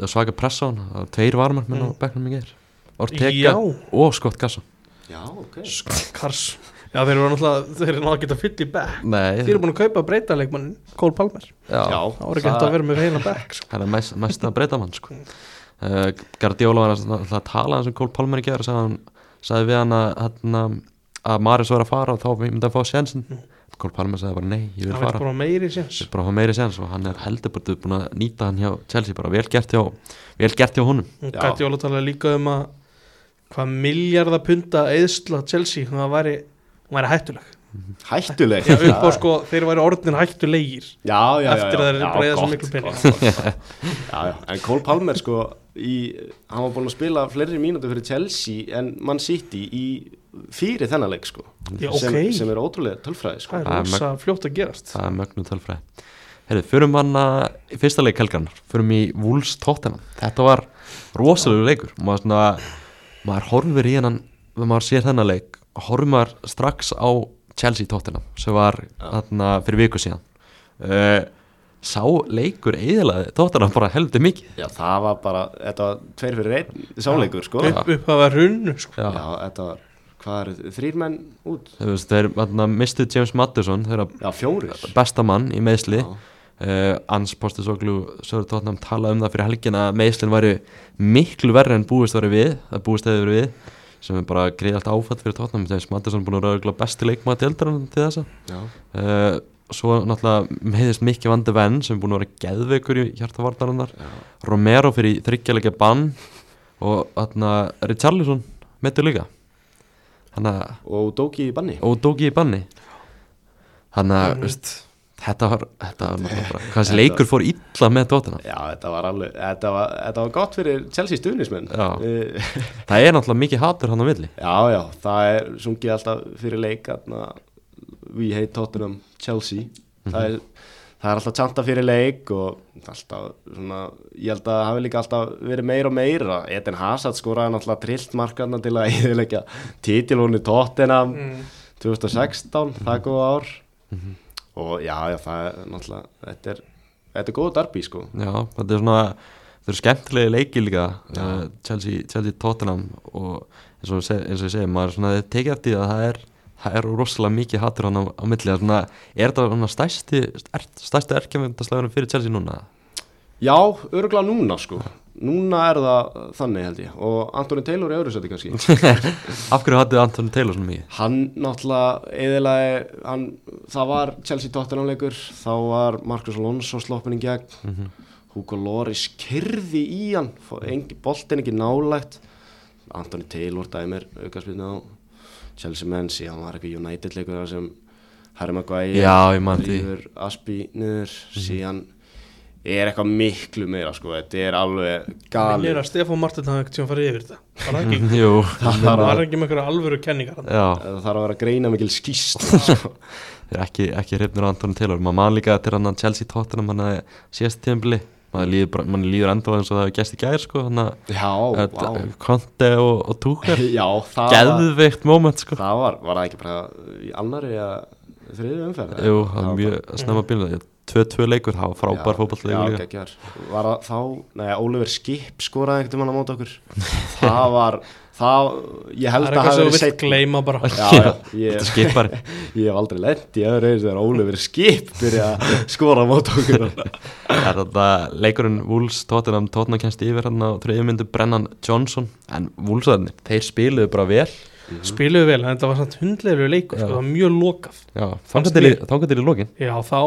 A: er svaka press á hann. Það Tveir varmarmenn á
B: Mm.
A: bekknum í ger
B: Já,
A: Ortega og Scott Gasson
C: Já, ok.
B: Kars Já, þeir eru náttúrulega, þeir eru náttúrulega að fylla í back
A: Nei,
B: Þeir eru búin að kaupa breyta leikmann Cole Palmer.
A: Já,
B: Það voru hægt að vera með heila back sko.
A: Það er mest, mest að breyta mann sko. uh, Guardiola var að, að tala eins og Cole Palmer í ger og sagði, hann, sagði við hann að, að, að Maris var að fara og þá myndi að fá sjensin Cole Palmer sagði bara nei, ég vil
B: Það
A: fara.
B: bara meiri séns.
A: Ég vil bara hafa meiri sens og hann er heldur bara búin að nýta hann hjá Chelsea bara. Vel gert hjá, vel gert hjá honum.
B: Hún
C: Já.
B: gæti jóla tala líka um að hvað miljardapunda eðsla Chelsea hún væri, hún væri hættuleg.
C: Hættuleg?
B: Já, upp á sko, þeir væri orðin hættulegir
C: já, já, já,
B: eftir að þeir
C: já,
B: breiða svo miklu pening.
C: en Cole Palmer sko í, hann var búin að spila fleiri mínútur fyrir Chelsea en Man City í fyrir þennan leik sko.
B: Já,
C: sem,
B: ok.
C: sem er ótrúlega tölfræði sko.
B: Það er rosa fljótt að gerast.
A: það er mögnu tölfræði. Herru, förum hann að í fyrsta leik helgarnar förum í Wolves Tottenham. Þetta var rosalegu leikur. Maður, svona, maður horfir í hennan þegar maður sér þennan leik horfir maður strax á Chelsea Tottenham sem var þarna fyrir viku síðan. Uh, sá leikur eðilaði Tottenham bara heldur mikið.
C: Já, það var bara, þetta var tveir fyrir einn sáleikur sko.
B: Upp, upp að vera runnu sko.
A: Já.
C: já, þetta var, hvað er þrýr menn út?
A: Þeir, veist, þeir mistu James Madison þeirra
C: já, fjórir.
A: besta mann í meðsli
C: Já.
A: uh, Ans Postisoglu Söður Tottenham talaði um það fyrir helgina að meðslinn væri miklu verri en búist væri við það búist hefur verið við sem er bara greið allt áfætt fyrir Tottenham. James Madison búin að vera besti leikmaður deildarann til þessa.
C: Já,
A: uh, svo náttúrulega meðist Mikki Vandi Venn sem er búin að vera geðveikur í hjartavartarannar
C: já,
A: Romero fyrir þryggjalega bann og þarna Richarlison meittur líka. Hann að
C: og Dóki í banni.
A: Og Dóki í banni. Þannig að þetta var þetta var náttúrulega bara hvað þessi leikur fór illa með tóttina
C: já, þetta var alveg, þetta var, þetta var gott fyrir Chelsea stuðnismenn
A: Já.
C: Eh,
A: það er náttúrulega mikið hatur hann á milli.
C: Já, já, það er sungið alltaf fyrir leik We hate Tottenham Chelsea. Það, er, það er alltaf tjanta fyrir leik og alltaf svona ég held að það hafi líka alltaf verið meira og meira. Eden Hazard skoraði náttúrulega trillt markarna til að eðilegja titilónu Tottenham
B: mm.
C: 2016, það er góð ár og já, já, það er náttúrulega þetta er, þetta er góð darbi sko.
A: Já, þetta er svona þetta eru skemmtilegi leiki líka uh, Chelsea, Chelsea Tottenham og eins og, seg, eins og ég segi maður er svona tekið eftir því að það er það er rosalega mikið hatur hann á, á milli. Það svona, er þetta svona stærsti er, stærsti erkjaföndaslagunum fyrir Chelsea núna?
C: Já, örgulega núna sko núna er það þannig held ég. Og Anthony Taylor í öðru seti kannski.
A: Af hverju hattu Anthony Taylor svona mikið?
C: Hann náttúrulega eðilega hann, það var Chelsea Tottenham leikur þá var Marcus Alonso sloppin í gegn.
A: Mhm.
C: Hugo Loris kyrði í hann boltin ekki nálægt. Anthony Taylor dæmir aukarspilni á Chelsea menn síðan var eitthvað United leikur þar sem Harry Maguire Aspi niður. Síðan er eitthvað miklu meira sko, þetta er alveg
B: Minnir
C: galið.
B: Að Stefán Martin hafði ekkert sem farið yfir þetta. Var það ekki?
A: Jú,
B: Það var ekki með einhverja alvöru kenningar
C: það þarf að vera greina mikil skýst sko.
A: Ekki, ekki hrifnir á Antoni Taylor. Maður man líka til hann að Chelsea Tottenham hann að síðast tíðanbili maður líður, bara- manni líður enda eins og það hefur gæst í gær sko, að Conte og, og Tuchel.
C: Já, það var,
A: geðveikt moment sko.
C: það var, var það ekki bara í annari eða þriðju umferð?
A: Jú, það var mjög snemma bílun 2-2 leikur, það var frábær
C: Já,
A: fótballleikur líka
C: geggjar. Var það þá, nei, Oliver Skip skoraði einhvern veginn á mót okkur. Það var, það, ég held
B: Það
C: að verið
B: vilt
C: seinna.
B: gleyma bara.
C: Já, já, ég, ég hef aldrei lent í öðru eins þegar Oliver Skip byrja að skora á mót okkur.
A: Er þetta leikurinn Wolves Tottenham Tottenham kennst yfir hann á þriðjum myndu Brennan Johnson. En Wolvesarnir, þeir spiluðu bara vel
B: Spiluðu vel, en þetta var samt hundlegur leikur
A: Já.
B: sko, það var mjög lokað.
A: Já, þangar til í lokin.
B: Já, þá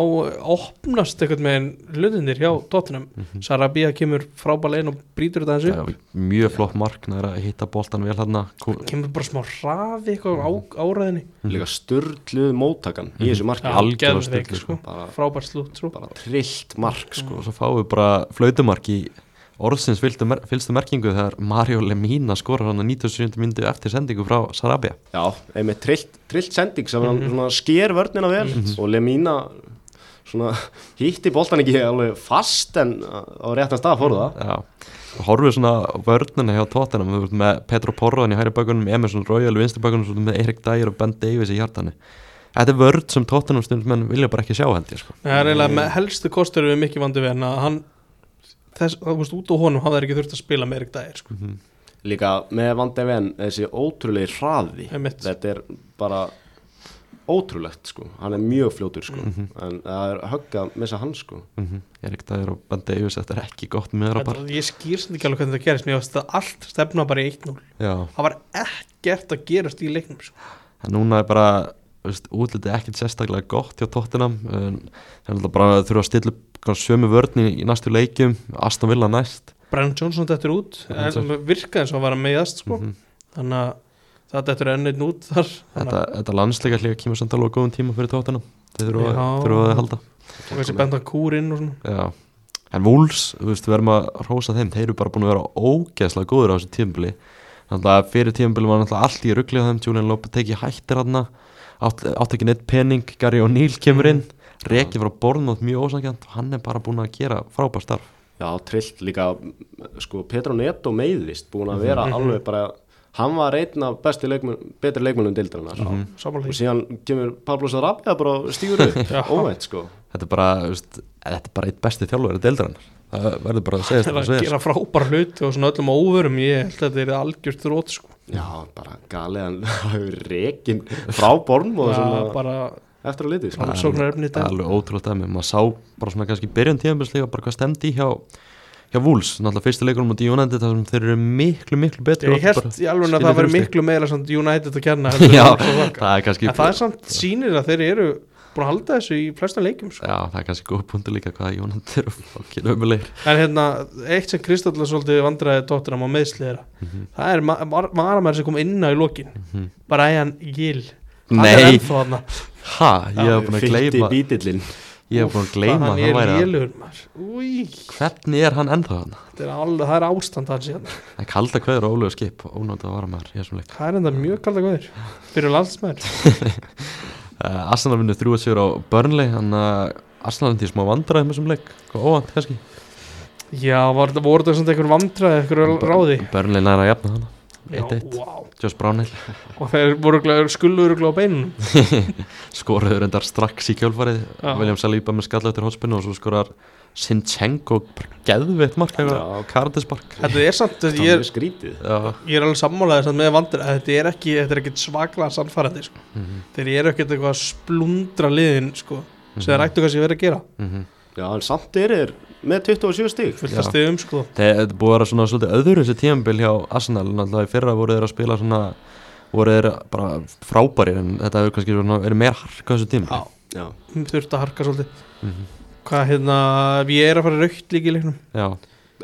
B: opnast eitthvað með hlutinir hjá Tottenham. Sarabia kemur frábælega inn og brýtur þetta
A: Já,
B: þessu
A: Mjög flott mark, það er að hitta boltan vel hann
B: kemur bara smá hraði eitthvað á áræðinni.
C: Líka störluð móttakan í þessu marki.
B: Já,
A: algjörlega
B: geðveik,
A: sturluð,
B: sko.
C: Bara,
B: frábært slútt sko.
C: bara trillt mark sko.
A: og svo fáum við bara flautumark í orðsins fylgstu, mer fylgstu merkingu þegar Mario Lemina skorar hann að 97. myndu eftir sendingu frá Sarabia
C: Já, einmitt trillt, trillt sending sem hann svona sker vörnina vel og Lemina svona hitti boltan ekki alveg fast en á réttan stað fór það
A: Já, við svona á vörnina hjá erum með Petro Porroðan í hæri bakunum Emerson Royal í vinstri bakunum svo með Erik Dyer og Ben Davies í hjartanu Þetta er vörn sem Tottenham stundum vilja bara ekki sjá held ég sko.
B: það er eiginlega með helstu kostur við mikið vandi við en að hann þess, þú veist, út á honum hafði ekki þurft að spila með Erik Dyer sko.
C: Líka með Van de Ven þessi ótrúlegi hraði þetta er bara ótrúlegt sko, hann er mjög fljótur sko.
A: Mhm.
C: en það er högg að missa hann sko.
A: Erik Dyer og Ben Davies þetta er ekki gott meðra bara
B: Þetta- ég skýr sem ekki alveg hvernig það gerist mér finnst það allt stefna bara í 1-0
A: Já,
B: það var ekkert að gerast í leiknum sko.
A: en núna er bara útlitið ekkert sérstaklega gott hjá Tottenham en það er alltaf bara að þurfa að stilla upp sömu vörn í, næstu leikjum Aston Villa næst.
B: Brennan Johnson dettur út virkaði eins og var að meðast sko.
A: Mhm.
B: þannig að það dettur enn einn út þar.
A: Þetta, þetta landsleika hlýja kemur samt alveg góðum tíma fyrir Tottenham. Þeir þurfa að halda.
B: Og þessi benda kúr inn og svona.
A: Já, en Wolves, þú veist, við erum að rósa þeim, þeir eru bara búin að vera ógeðslega góður á þessu tímabili. Þannig að fyrir tímabili var náttúrulega allt í ruglið á þeim, Julian Lopetegui hættir hann átt, átt ekki neitt pening, Gary O'Neill kemur inn. Rekið frá Bornmoth mjög ósangjönd og hann er bara búin að gera frábær starf.
C: Já, trillt líka. Sko Petro Neto meiðist búin að vera
B: Mhm.
C: alveg bara hann var einn af bestu leikmun, betri leikmunum deildarinnar. Og
B: Samanlega
C: síðan kemur Pablo Sarabia bara og
B: Já.
C: óvænt sko.
A: Þetta er bara, veist, þetta er bara eitt besti þjálfur deildrann Það verður bara að segja
B: Það
A: þetta
B: er að
A: er
B: gera frábæra hluti og svona öllum óvörum. Ég held að þetta er algjört þrótt sko.
C: Já, bara galið hann hefur rekin frá Born og svona
B: bara
C: eftir að liti sko.
A: er alveg ótrúlega dæmi, maður sá bara svona kannski byrjun tímabilislega bara hvað stemdi hjá hjá Wolves, náttúrulega fyrsta leikunum á United þar sem þeir eru miklu, miklu betri
B: Ég held í alveg að það væri miklu meira samt United að kenna
A: Já, það er kannski
B: En það er samt sýnir að þeir eru búin að halda þessu í flestum leikum sko.
A: Já, það er kannski góð punktu líka hvað United eru fokkin ömulegir
B: En hérna, eitt sem Kristall svolítið vandræði tóttunum á meðsli þeirra Það er ma- var- varamæður sem kom inn á í lokin. Brian Gill. Hann er
A: Nei,
B: ennþá þarna.
A: Ha, ég hef búin að gleyma Ég hef búin að gleyma
B: Hann
A: að
B: er
A: hann að
B: Új,
A: Hvernig er hann ennþá hann?
B: er það er ástand hans hérna.
A: Það er kalda kveður og ólega skip að maður í þessum leik
B: Það er enda mjög kalda góðir Fyrir landsmæður
A: uh, Arsenal vinnur þrjú að sigur á Burnley Þannig að Arsenal endi í smá vandræði með þessum leik. Óvænt kannski?
B: Já, var, voru það svona einhver vandræði, einhver ráði?
A: Burnley næra að jafna
B: Já,
A: 1-1.
B: wow.
A: Josh Brownhill.
B: Og þeir voru skulluður á beinunum
A: skoruður endar strax í kjölfarið.
B: Já.
A: William Saliba með skallautur hótspinnu og svo skorar Sinchenko geðveitt mark
C: Já.
A: Kardisbark
B: Þetta er samt,
C: Það
B: ég
C: er skrítið
A: Já,
B: ég er alveg sammálaðið samt með vandræði Þetta er ekki, þetta er ekki svaklega sannfærandi sko.
A: Mhm.
B: Þeir eru ekkert eitthvað að splundra liðin sko, sem þeir ættu kannski verið að gera
A: Mhm.
C: Já, en samt er þeir með 27 stík
B: að stiðum sko.
A: Þeir þetta búið að vera svona svolítið öðru þessi tímabil hjá Arsenal Náttúrulega í fyrra voru þeir að spila svona voru þeir bara frábærir en þetta hefur kannski svona verið meira harka þessu tíma
B: Já.
C: Já,
B: þurft að harka svolítið
A: Mhm.
B: Hvað hérna, við erum að fara raukt líka í leiknum?
A: Já,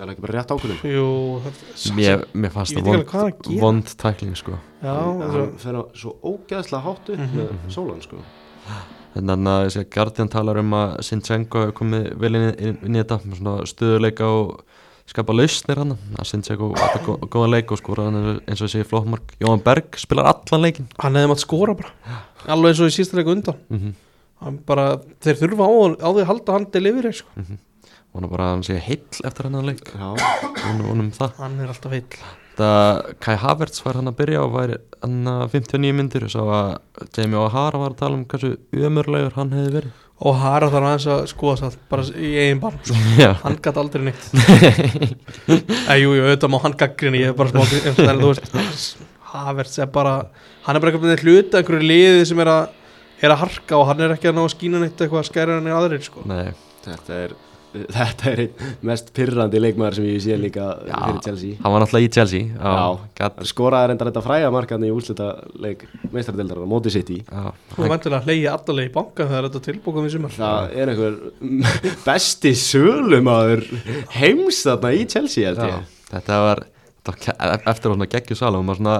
C: er ekki bara rétt ákvörðum
B: Jú, það
A: mér, mér fannst það vond,
B: að
A: tækling sko.
B: Já, það
C: hann fer á svo ógeðslega háttu
B: Mhm.
C: með sólan sko.
A: En þannig að þessi Guardian talar um að Sinchenko hefur komið vel inn, inn, inn í þetta stöðuleika og skapa lausnir hann að Sinchenko átti gó, góða leik og skora hann eins og þessi flottmark Jóhann Berg spilar allan leikin
B: hann hefði mátt skora bara. Alveg eins og í sísta leiku undan.
A: Mm -hmm.
B: Hann bara, þeir þurfa á, á því að halda hann delivery sko.
A: og hann er bara að hann sé heill eftir leik.
C: Já,
A: og um það.
B: Hann er alltaf heill.
A: Það Kai Havertz var hann að byrja og væri hann að 59 myndir. Og svo að Jamie O'Hara var að tala um hversu umörlegur hann hefði verið.
B: Og Hara þarf aðeins að skoða það bara í eigin barm sko. Hann gæti aldrei neitt. Eða, jú, jú, auðvitað má hann gaggrinni ég er bara smá en þú veist, Havertz er bara hann er bara eitthvað hluta einhverju liði sem er að, er að harka og hann er ekki að ná að skína neitt eitthvað að skæra hann í aðrir sko.
A: nei,
C: þetta er Þetta er einn mest pyrrandi leikmaður sem ég sé líka
A: Já.
C: fyrir Chelsea
A: hann var náttúrulega í Chelsea
C: Já. Skoraði reyndar þetta fræga markaðni í úrslita leik meistaradeldar á móti sitt í
A: já,
B: þú væntur að hleyja allavega í banka þegar þetta tilbúkum í sumar
C: Það er einhver besti sölumadur heims þarna í Chelsea held
A: já,
C: ég
A: þetta var, þetta var ke- eftir svona geggju sala og maður svona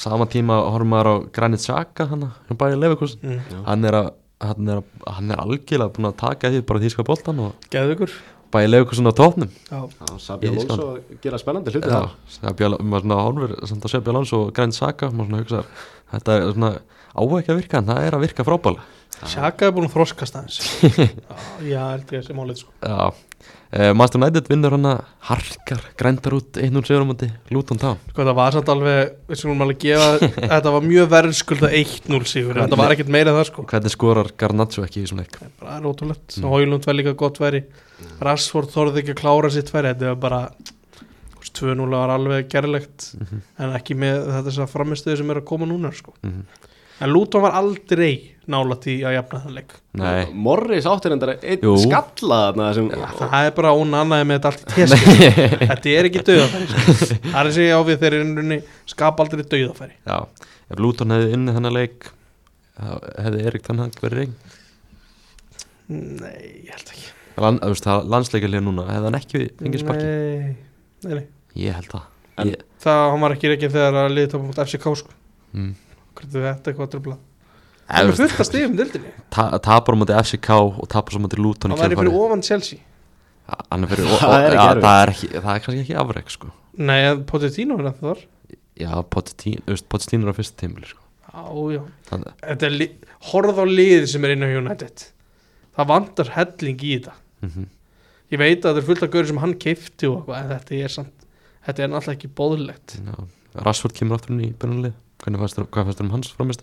A: sama tíma horfum maður á Granit Xhaka hann, hann bæði Leverkusen.
B: Mm.
A: hann er að hann er, að, hann er algjörlega búin að taka því bara þýska boltan og bæði Leverkusen á.
B: Já,
C: Sabi
A: Ég
C: Alonso gera spennandi hluti
A: Já,
C: þar.
A: Sabjál, maður svona hálfur samt að Sebjál Alonso og Granit Xhaka þetta er svona á ekki að virka en það er að virka frábæla
B: Sjaka er búin að þroskast aðeins já, að sé málið sko.
A: Já, uh, Master United vinnur hana harkar, grændar út 1-0 sigur á móti Luton Town
B: sko, það var samt alveg við skulum alveg gefa, þetta var mjög verðskulda 1-0 sigur, þetta var ekkert meira það sko
A: Hvernig skorar Garnaccio ekki í þessum leik?
B: bara er ótrúlegt,
A: Mm.
B: mm. Hóilund var líka gott væri Rashford þorði ekki að klára sitt væri þetta var bara þú veist, 2-0 var alveg gerlegt
A: Mhm.
B: en ekki með þetta þess að framistöðu sem er að koma núna sko.
A: Mhm.
B: En Luton var aldrei nálætt í að jafna það leik.
C: Morris áttir reyndar einn skalla þarna sem
B: það er bara hún annaði með þetta allt í teski þetta er ekki dauðafæri sko. það er að segja á við þeir eru skapa aldrei dauðafæri.
A: Já Ef Luton hefði unnið þennan leik hefði Erik Tanhag verið reyn
B: nei, ég held ekki.
A: Lan, þú veist, það landsleikilega núna hefði hann ekki fengið sparki
B: nei, nei, nei.
A: Ég held það.
C: En-
A: ég,
B: það hann var ekki ekki þegar að liði tópa mot FCK sko.
A: mm.
B: Hvernig þetta eitthvað að tröfla það er fullt að stigum dildinni
A: ta tapar á móti FCK og tapar á móti Luton
B: hann væri fyrir ofan Chelsea.
A: Hann er fyrir, og,
C: Það er ekki
A: það, er ekki, það er kannski ekki afreg sko.
B: nei, Pochettino er það þar.
A: Já, Pochettino er á fyrsta tímuli sko.
B: já, já.
A: Þannig,
B: þetta er li- horfð á liði sem er inn á United. Það vantar helling í þetta.
A: Mm
B: ég veit að þetta er fullt af görður sem hann keifti og eitthvað, en þetta er samt þetta er náttúrulega ekki bóðlegt
A: já, Rashford kemur áttur inn í byrjunlið Hvernig fannst þér- Hvað fannst þér um hans framist?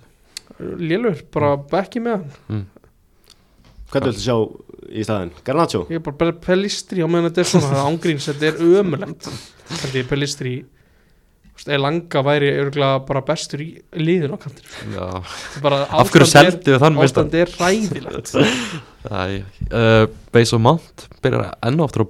B: lélur, bara bekki með hann.
C: Hvernig viltu sjá í staðinn? Garnaccio?
B: ég er bara pelistri á meðan þetta er svona ángríns, þetta er ömulegt þetta er pelistri er langa væri örgulega bara bestur í liðin á kantir
A: Já,
B: Þetta bara
A: af hverju
B: er-
A: seldu við þann
B: ástand er ræðilegt
A: uh, Base of Mount byrjar enn og aftur á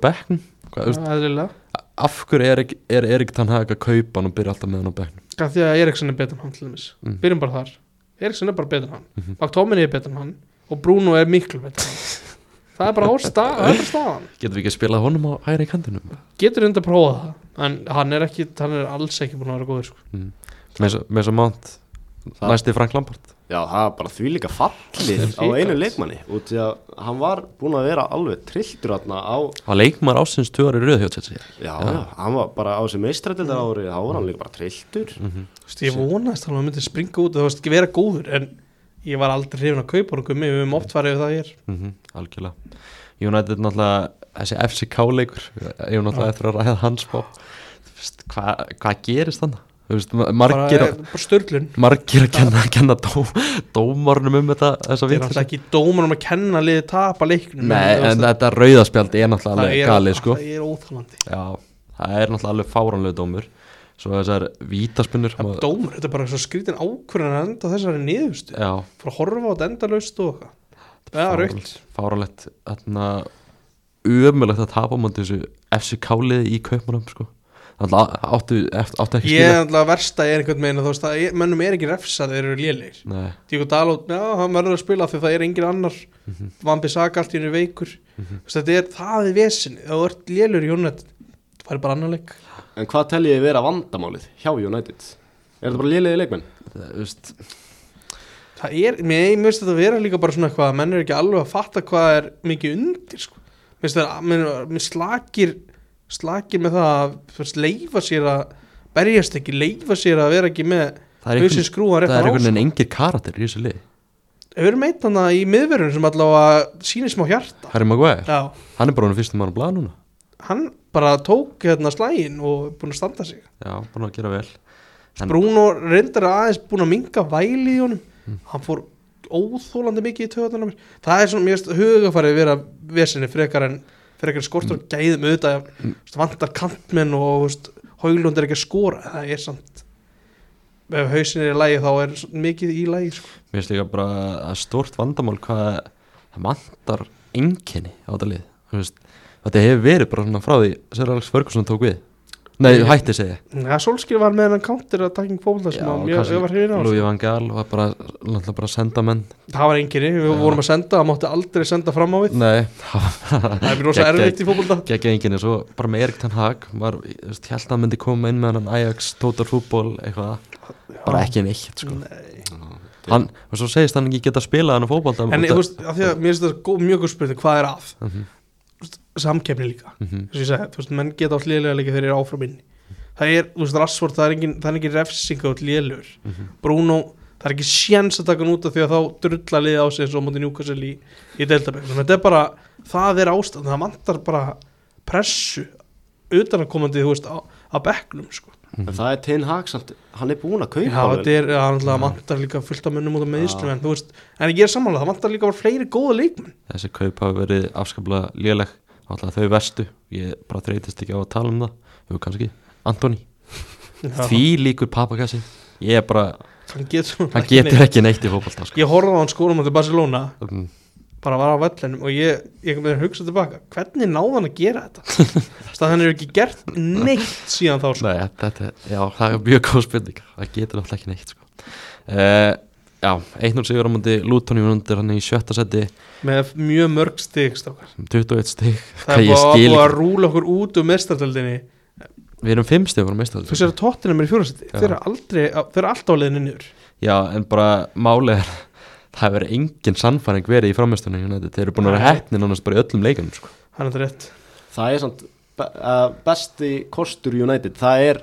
B: eðlilega.
A: Af hverju er, ekki- er Erik Tann Hag að kaupa hann og byrja alltaf með hann á bekknum
B: Hvað því að Eriksson er betur en hann til dæmis.
A: Mm.
B: Byrjum bara þar. Eriksson er bara betur en hann.
A: Mhm.
B: McTominay er betur en hann. Og Bruno er miklu betur en hann. Það er bara bara staðan.
A: Getum við ekki spilað honum á hægri kantinum?
B: Getur undir að prófa það En hann er ekki, hann er alls ekki búin að vera góður sko.
A: Með þess að Mount
C: Það-
A: Næsti Frank Lampard
C: Já, það er bara því líka fallið á einu leikmanni. Út því að hann var búin að vera alveg trilltur þarna á,
A: Það var leikmar ásins röð hjá Chelsea?
C: Já, já, hann var bara á sem meistrætildar árið, þá var hann líka bara trilltur.
A: Mm
B: Þú veist, Ég vonaðist að hann myndi springa út Það varst ekki vera góður En ég var aldrei hrifin að kaupa hann Við höfum oft farið við það hér.
A: -hmm. Algjörlega. United náttúrulega Þessi FCK leikur Ég náttúrulega eftir að ræða hans bá Hvað hva gerist þannig? Veist, ma- margir,
B: Bara, störlun
A: margir að kenna, kenna dó, dómarnum um þetta
B: Það er alltaf ekki dómar um að kenna liði tapa leiknum
A: Nei,
B: veist,
A: en þetta rauðaspjald er náttúrulega alveg galið sko.
B: Það er óþálandi
A: það er náttúrulega alveg fáránlega dómur. Svo þessar vítaspinnur
B: Það er dómur, þetta er bara skrítin ákvörðan að enda þessari niðurstu Fyrir að horfa á þetta endalaust og
A: Þarna Ömulegt að tapa á þessu FCK-liði í kaupmanum sko áttu, áttu ekki
B: Ég er
A: skilja
B: alltaf að versta er einhvern veginn að þú veist að ég- mönnum er ekki refsað þeir eru lélegir
A: Nei,
B: Díko Dalot, já, hann verður að spila því það er engin annar
A: Mhm.
B: Vambi Saka allt í henni veikur. Þú veist, Þetta er, það er vesin Ef þú ert lélur í hjónet Það er bara annar leik
C: En hvað teljið þið vera vandamálið hjá United? Er þetta bara lélegið leikmenn?
A: það, þú veist
B: það er, mér finnst þetta að vera líka bara svona eitthvað að menn er ekki alveg að fatta hvað er mikið undir sko. mér finnst þetta, mér, mér slakir slakir með það að leifa sér að berjast ekki, leifa sér að vera ekki með
A: það er
B: hausin
A: einhvern,
B: skrúan
A: það er
B: á
A: einhvern
B: sko.
A: veginn engir karakter í þessu lið
B: við erum eitt hana í miðverðun sem allavega sýnir smá hjarta.
A: Harry Maguire,
B: já,
A: hann er bara hann fyrstum mann að blaða núna.
B: Hann bara tók hérna slægin og búin að standa sig.
A: Já, búin að gera vel. En-
B: Bruno reyndar aðeins búin að minga væli í honum.
A: Mm.
B: hann fór óþólandi mikið í töðanum það er svona, finnst hugafarið vera vesinni frekar en frekar en skortur og gæðum auðvitað
A: Mm.
B: vantar kantmenn og veist, Haulund er ekki að skora það er samt ef hausin er í lægi þá er mikið í lægi sko.
A: mér finnst líka bara að stórt vandamál hvað það vantar enginni á þetta lið veist, þetta hefur verið bara frá því Sir Alex Ferguson tók við nei, hætti segja
B: ja, Solskir var með hann counter attacking fókla sem að ég, ég var hrifin á sko.
A: Louis van Gaal var bara, náttúrulega bara að senda menn
B: það var enginni, við
A: Já.
B: vorum að senda það mátti aldrei senda fram á við
A: nei,
B: það er
A: Geggjað.
B: erfitt í fókbalta
A: geggja enginni svo bara með Erik Ten Hag var, þú veist, held að hann myndi koma inn með hann Ajax, Total Football, eitthvað bara ekki neitt sko.
B: Nei.
A: hann, og svo segist hann ekki geta spilað hann á fótbolta
B: en þú veist, að mér finnst þetta mjög góð spurning hvað er að,
A: Mhm,
B: samkefni líka. Að ég segi, þú veist, menn geta átt lélega líka þegar þeir eru áfram inni. Það er, þú veist, Rassvort, það er engin, það er engin refsing átt lélegur,
A: Mhm.
B: Bruno það er ekki sjens að taka hann út af því að þá drulla liði á sig eins og á móti njúkasel í, í deltabæk, þetta er bara, það er ástand það vantar bara pressu utan að komandi, þú veist, á, á bekknum, sko.
C: En það er Ten Hag samt, hann er búinn að kaupa
B: Já, þetta er, það vantar líka fullt af mönnum út af meðslum, en þú veist en ég er samanlega, það vantar líka bara fleiri góða leikmenn.
A: Þessi kaup hafa verið afskaplega léleg alltaf þau vestu, ég bara þreytist ekki á að tala um það, jú kannski. Antoni, því líkur papakassi. Ég er bara,
B: hann getur,
A: hann getur ekki neitt í fótbolta sko.
B: Ég horfði á hann skórum á Barcelona.
A: Mm,
B: bara var á vellinum og ég, ég með hugsa tilbaka. Hvernig náði hann að gera þetta? Það hann er ekki gert neitt síðan þá sko.
A: Nei, þetta, já, það er mjög góð spurning. Það getur náttúrulega ekki neitt sko. uh, Já, 1-0 sigur á múndi Lúton í undir hann í sjötta seti.
B: Með mjög mörg stig strákar.
A: 21 stig,
B: það er búið að rúla okkur út um mestartöldinni
A: Við erum 5 stig vorum meistar
B: þú sér að tóttina mér í fjórasetti
A: Já.
B: þeir eru aldrei, þeir eru alltaf á leiðinu niður.
A: Já, en bara máli er það hefur engin sannfæring verið í frammeistunum þeir eru búin að vera heppni nánast bara í öllum leikunum sko.
B: hann er þetta rétt.
C: Það er samt be- besti kostur United Það er,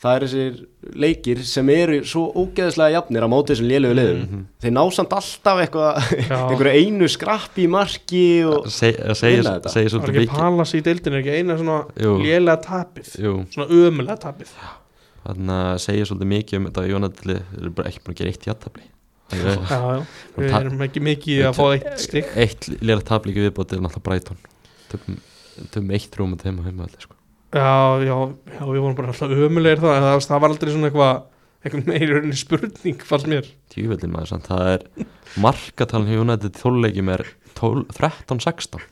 C: það er þessir leikir sem eru svo ógeðslega jafnir á móti þessum lélegu liðum.
A: Mhm.
C: Þeir ná samt alltaf eitthvað einhverju einu skrappi í marki og
A: Se, segir,
C: Vinna þetta.
A: segir
B: það var
A: svolítið
B: ekki palas í deildinu ekki eina svona lélega tapið?
A: Jú,
B: svona ömulega tapið?
A: Þannig að segja svolítið mikið um þetta Jónatli eru bara ekki búin að gera eitt játtabli
B: já, já. við erum ekki mikið að fá eitt stig.
A: Eitt lélega tablíki viðbótið er náttúrulega Brighton. Tökum, tökum eitt rúm að þeim og heima allir sko.
B: Já, já, já, við vorum bara alltaf ömulegir það það, það var aldrei svona eitthvað eitthvað meira spurning fannst mér.
A: Tjúveldin maður samt, það er markatalin hjá Jónatli þóluleikjum er 12 13-16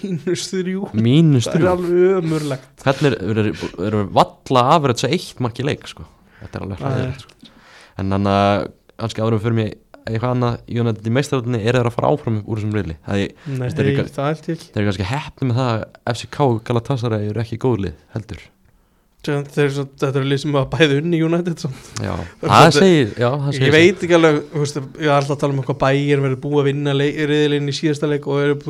B: mínus þrjú.
A: Mínus
B: það er
A: 3
B: alveg ömurlegt.
A: Hvernig eru er, er, valla afrætt svo eitt mark í leik sko. Þetta er alveg
B: Það
A: hræðilegt sko. En þannig að kannski árum fyrir mig eitthvað annað Jónatli í meistaröldinni er þeir að fara áfram úr þessum reyli Það er kannski heppni með það að FCK og Galatasaray eru ekki góðlið heldur.
B: Svo, Þetta er lið sem að bæði unni United.
A: Já,
B: Það
A: segir Já, það segir
B: Ég veit ekki alveg, veist, ég er alltaf að tala um eitthvað bæir verður búið að vinna reyðilinn í síðasta leik og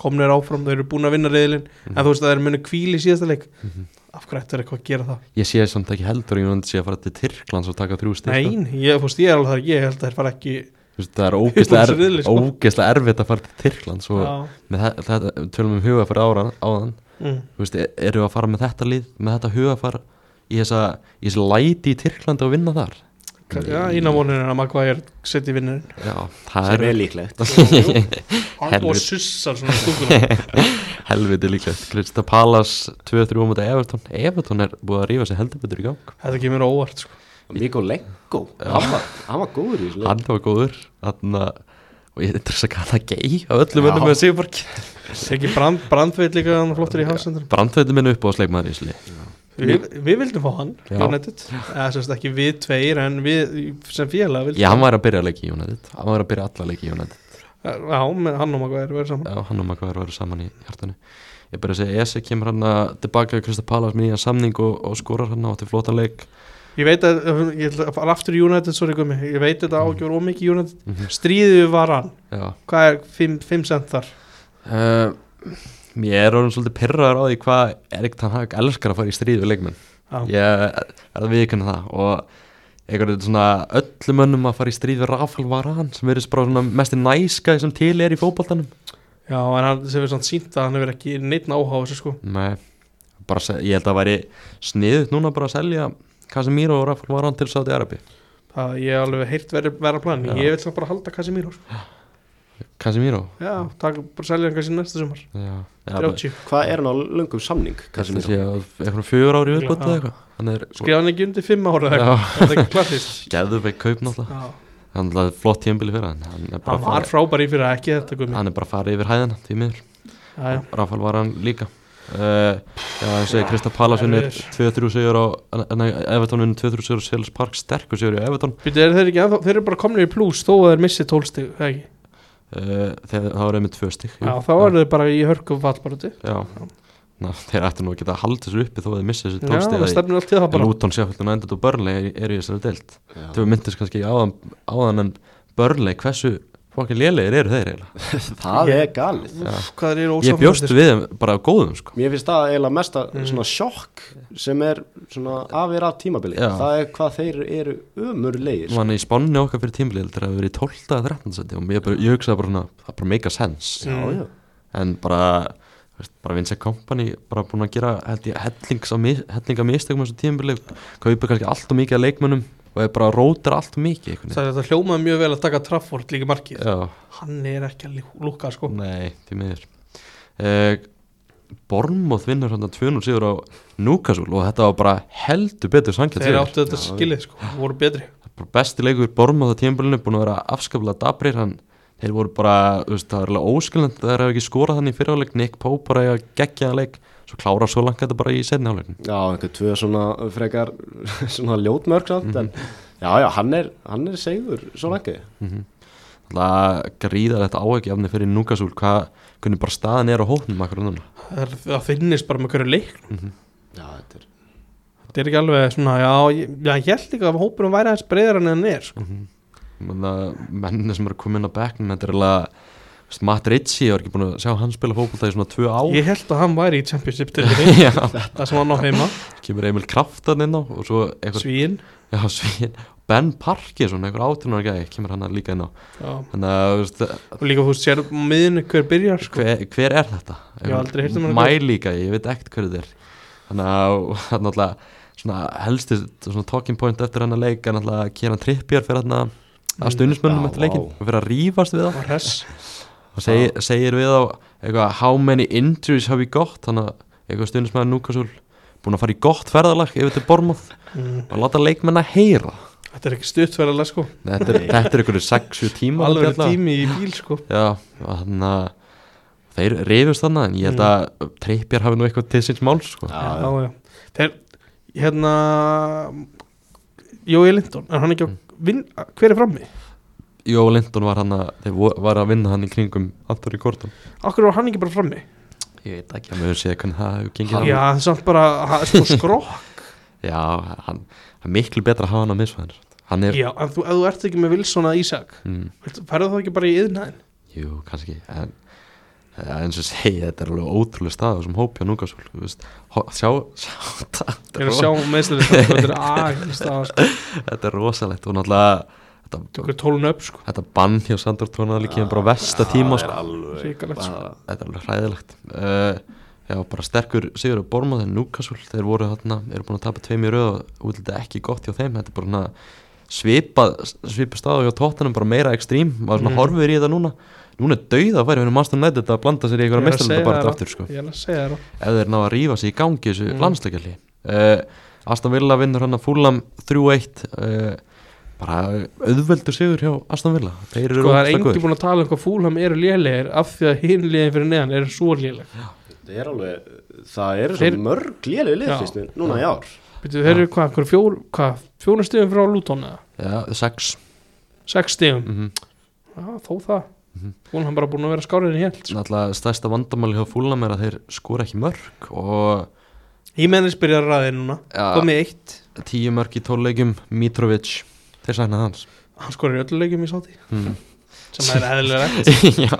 B: komnir áfram þau eru búin að vinna reyðilinn,
A: Mhm.
B: en þú veist, það er muni kvíl í síðasta leik.
A: Mhm.
B: Af hverju ættu þeir eitthvað að gera það?
A: Ég sé samt ekki heldur að Jónandi sé að fara til Tyrklands og taka þrjú stík
B: Nein, ég, veist, ég er alveg þar, ég held að þeir fara ekki
A: Það er ógeðslega, er,
B: sko.
A: erfitt að fara til Tyrklands og
B: Já,
A: með þe- þetta, tölum um hugafar ára áðan
B: mm.
A: E- eru að fara með þetta lið með þetta hugafar í þessa, í þessa læti í Tyrklandi og vinna þar
B: Já, eina vonin er að Maguire setja vinnurinn.
A: Já, það
C: sem er
A: er
C: líklegt.
B: Hann og sussar svona stúkuna.
A: Helviti líklegt. Krista Palas 2-3 mútið Everton. Everton er búið að rífa sig heldur betur í gang.
B: Þetta kemur á óvart sko.
C: Mikko Leggo, hann var, góður í þessu leik.
A: Hann var góður. Þarna, og ég er þess að kalla gei af öllum
C: Já.
A: önnum með Sigurborg.
B: Ekki brand, brandveit líka hann flottur í hafsendur
A: Brandveitum minn upp á sleikmaður í sli
B: við, við vildum fá hann. United. Eða semst ekki við tveir en við sem félag vildum
A: Já, hann var að byrja að leiki í United. Hann var að byrja alla leiki í United.
B: Já, hann og Maguire verður saman.
A: Já, hann og Maguire varu saman í hjartanu. Ég bara að segja, Ese kemur hann að tilbaka í Krista Palas með nýjan samning og, og skorar hann á til flóta leik.
B: Ég veit að, ég ætla að fara aftur í United, sorry gummi. Ég veit þetta ágjör ómikið í United.
A: Mhm.
B: Stríðið var hann,
A: Já.
B: Hvað er 5 cent þar?
A: uh, Ég er orðin svolítið pyrraður á því hvað Erik Ten Hag elskar að fara í stríð við leikmenn.
B: Já,
A: Ég er að viðkynna það og einhvern veginn svona öllum mönnum að fara í stríð við Rafael Varane sem verður bara svona mest næska sem til er í fótboltanum.
B: Já en hann sem við samt sínt að hann hefur ekki neitt áhuga á þessu sko.
A: Nei, bara, ég held að væri sniðut núna bara að selja Casemiro og Rafael Varane til Saudi Arabi
B: Það ég hef alveg heyrt verið vera plan.
A: Já.
B: Ég vil bara halda Casemiro sko.
A: Casemiro
B: Já, takk, bara selja hann kannski næsta sumar
A: Já, já bara-
B: 30,
C: Hvað er hann á löngum samning? Casemiro?
A: sé að eitthvað fjögur ári viðbót
B: Já.
A: eða eitthvað Hann er
B: skrifa hann ekki undir 5 ára eða eitthvað Það er ekki klassist
A: geðveik kaup náttúrulega
B: Já.
A: Hann er flott tímbili fyrir hann Hann er bara,
B: Hann var
A: farið,
B: frábær í fyrir að ekki þetta gummi
A: hann er bara farið yfir hæðina því miður
B: Já, já.
A: Rafael Varane líka uh, Já, ég segi Krista Palasunir
B: erfiður.
A: 2-3 sigur á Everton unni 2-3 sigur á Selhurst Park sterkur sigur í Everton
B: þeir eru bara komnir í pluss þó að þeir missi það
A: uh, Þegar það var einmitt tvö stík
B: Já, þá eru þeir bara í hörku fallbarati
A: Já, Ná, þeir ættu nú að geta haldið þessu uppi þó að þeir missi þessu
B: Já, það
A: tólstega
B: stefnir allt til það bara.
A: Luton, Sheffield United og Burnley er, er í þessari deild.
C: Já.
A: Þau myndist kannski áðan, áðan en Burnley, hversu fokkin lélegir eru þeir eiginlega
C: Það er galið
A: Ég bjóst við þeim bara á góðum sko
C: Mér finnst það eiginlega mesta
B: Mm.
C: svona sjokk sem er svona afir af tímabili
A: Já.
C: Það er hvað þeir eru ömurlegir
A: Nú hann í spánni okkar fyrir tímlið þegar það hefur verið í 12. að 13. seti og ég, bara, ég hugsaði bara svona, það bara make a sense
C: Já,
B: Mm.
A: en bara, bara Vincent Kompany bara búin að gera held ég, hellings á mis- hellinga mistökum þessu tímlið kaupa kannski allt og mikið af leikmönnum og er bara rótar allt mikið
B: Það er hljómaði mjög vel að taka Trafford líka markið.
A: Já,
B: Hann er ekki að lú- lúkka sko.
A: Nei, því miður. Uh, Bornmoth vinnur hann 200 sigur á Newcastle og þetta var bara heldur betur sangjart
B: Þeir áttu þetta skilið sko, voru betri.
A: Besti leikur Bornmoth á tímabilinu búin að vera afskaplega dabrir hann þeir voru bara, veist, það var alveg óskilnend það er ekki skorað hann í fyrirháleik Nick Pope bara í að gegja það leik svo klára svo langt þetta bara í setni háleikin
C: Já, einhver tvö svona frekar svona ljótmörk samt en já, já, hann er, hann er segur svo lengi
A: það gríðar þetta áheggjafni fyrir Newcastle. Hvað, hvernig bara staðan er á hóknum akkur núna?
B: Það er- Það finnist bara með hverju leik
C: Já, þetta er
B: Þetta er ekki alveg svona, já, ég, já, ég held líka að hópurum væri aðeins breyðar en hann er sko.
A: menni sem eru komin á bekknum þetta er alveg Matt Ritchie, ég var ekki búin að sjá hann spila fókbalta í svona tvö ár.
B: Ég held að hann væri í championship til
A: Já,
B: það sem hann á heima.
A: Kemur Emil Kraftan inn á og svo eitthvað,
B: Svíin
A: já, svín Ben Parkinson, einhver átrunar gæði kemur hann líka inn á.
B: Já.
A: þannig að, veist,
B: Og líka þú sér á miðinu hver byrjar sko.
A: hver, hver er þetta?
B: Ég hef aldrei heyrt um hann.
A: Mæ líka, ég veit ekkert hver þetta er. Þannig að það er náttúrulega helsti svona talking point eftir hann að leika náttúrulega að Kieran Trippier fyrir
B: Mm.
A: að stuðnismönnum
C: Já,
A: eftir leikin og fyrir að rífast við
B: Það
A: og segir, segir við á eitthvað how many injuries have we got? Þannig að eitthvað stuðnismæður Núkasúl búin að fara í gott ferðalag yfir til Bormoth
B: mm.
A: og láta leikmenn að heyra.
B: Þetta er ekki stuttverðarlega sko.
A: Þetta er, þetta er einhverju 6-7 tíma
B: Alveg tími í bíl sko.
A: Já, þannig að þeir reyfust þannig en ég held að Trippier hafi nú eitthvað til síns máls sko.
C: Já,
B: já, já. Þeir, hérna Jói Lindon, er hann ekki að vinn hver er frammi?
A: Jó Lindon var vo- var að vinna hann í kringum Anthony Gordon
B: Akkur var hann ekki bara frammi?
A: Ég veit ekki að mögur sé hvernig það hefur gengið
C: Hann-
B: Já, það er samt bara, sko skrokk
A: Já, hann það er miklu betra að hafa hann á er,
B: Já, en þú, ef þú ert ekki með Wilson að Ísak
A: mm,
B: Færðu þá ekki bara í yðnaðin?
A: jú, kannski en eins og segja, þetta er alveg ótrúlega stað sem hópja núgasúl sjá, sjá þetta,
B: er það sko.
A: þetta er rosalegt og náttúrulega þetta,
B: upp sko
A: þetta bann hjá Sandor Tónaðali kemur bara á versta tíma sko.
C: alveg
B: Hrikalegt, sko.
C: bara-
A: þetta er alveg hræðilegt uh, já, bara sterkur sigur á Bormað en Núkasúl, þeir voru þarna eru búin að tapa tveim í röð og útlita ekki gott hjá þeim, þetta er bara svona svipað, svipað staðu hjá tóttanum bara meira ekstrím, maður svona
B: Mhm.
A: horfir í þetta núna núna er dauð að færi fyrir Master United að blanda sér í einhverja
B: er að
A: mestarlega bara
B: þér
A: aftur sko.
B: Ég er að segja þér
A: ef þeir ná að rífa sig í gangi í þessu
B: Mm.
A: mm. landsleikjalli uh, Aston Villa vinnur hann að Fulham 3-1 uh, bara auðveldur sigur hjá Aston Villa. Þeir eru
B: Sko það er
A: ógeðslega
B: engi
A: góðir.
B: búin að tala um hvað fúlham eru lélegir af því að hinn liðin fyrir neðan eru svo léleg.
C: Það er alveg, það eru
B: Þeir-
C: svo mörg lélega lið
B: Já.
C: fyrst mér, núna í ár.
B: Byrju, Þeir eru hvað, fjór, hvað fjóra stigum frá Luton eða?
A: já, 6
B: Sex stigum,
A: mm -hmm.
B: já þó það.
A: Mhm.
B: Fúlham bara búin að vera skárið en ég held
A: náttúrulega stærsta vandamáli hjá Fulham er að þeir skora ekki mörg og
B: Ég mennis byrjar að ræði núna.
A: Ja,
B: Komið eitt.
A: Tíu mörg í tóluleikjum Mitrovic, þeir sæknaði hans.
B: Hann skorir í öllu leikjum í sáti
A: mm.
B: sem er eðlilega
A: Já,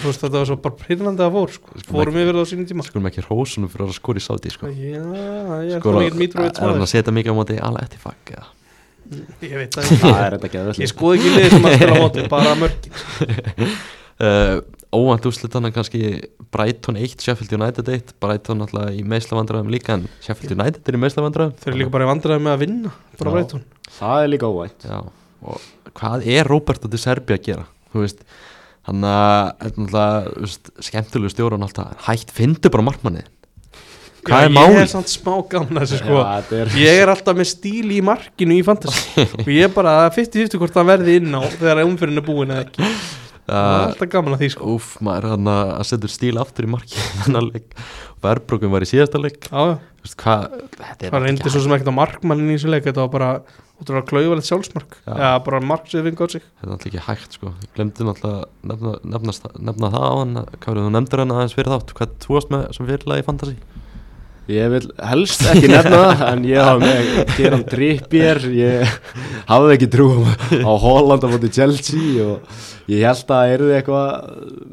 B: þú veist þetta var svo bara prýrnandi að fór sko. fórum yfir það á sínum tíma.
A: skulum ekki hrósunum fyrir að skora í sáti sko.
B: já, ég er það mikið Mitrovic
A: Er hann að setja mikið á móti ala eftir fag eða?
B: ég veit það ekki.
C: Það er
B: ég skoði ekki liðið sem að spila á móti bara mörkin
A: uh, Óvænt úrslitana kannski Brighton 1, Sheffield United 1 Brighton alltaf í meislavandræðum líka en Sheffield United er í meislavandræðum
B: þeir eru líka bara í vandræði með að vinna bara
C: Já. Það er líka óvænt.
A: Já, og hvað er Roberto de Serbi að gera? Þú veist, hann að náttúrulega, þú veist, skemmtilegu stjóran alltaf hætt, fyndu bara markmannið Hvað er
B: ég
A: málið?
B: er samt smá gaman að þessu sko.
C: Já, þetta er
B: ég er alltaf með stíl í markinu í fantasy. Og ég er bara 50-50 hvort það verði inn á þegar umfyrin er búin eða ekki. Það er
A: Uh,
B: alltaf gaman að því sko.
A: Úf, maður hann að setja stíl aftur í og Verbrokum var í síðasta leik.
B: Já, já.
A: Þú veist, hvað, þetta er
B: það reyndi svo sem ekkert á markmannin í þessu leik þetta var bara útrúlega klauvalegt sjálfsmark.
A: Já.
B: já, bara mark sem við góð sig.
A: Þetta er alltaf ekki hægt sko. Ég glemdi náttúrulega nefna, nefna, nefna það á hann Hvað verður þú nefndur hann aðeins fyrir þátt. Hvað þú varst með sem fyrirlega í Fantasí
C: Ég vil helst ekki nefna það en ég hafa með Kieran Trippier ég hafði ekki trú á Holland á móti Chelsea og ég held að það erði eitthvað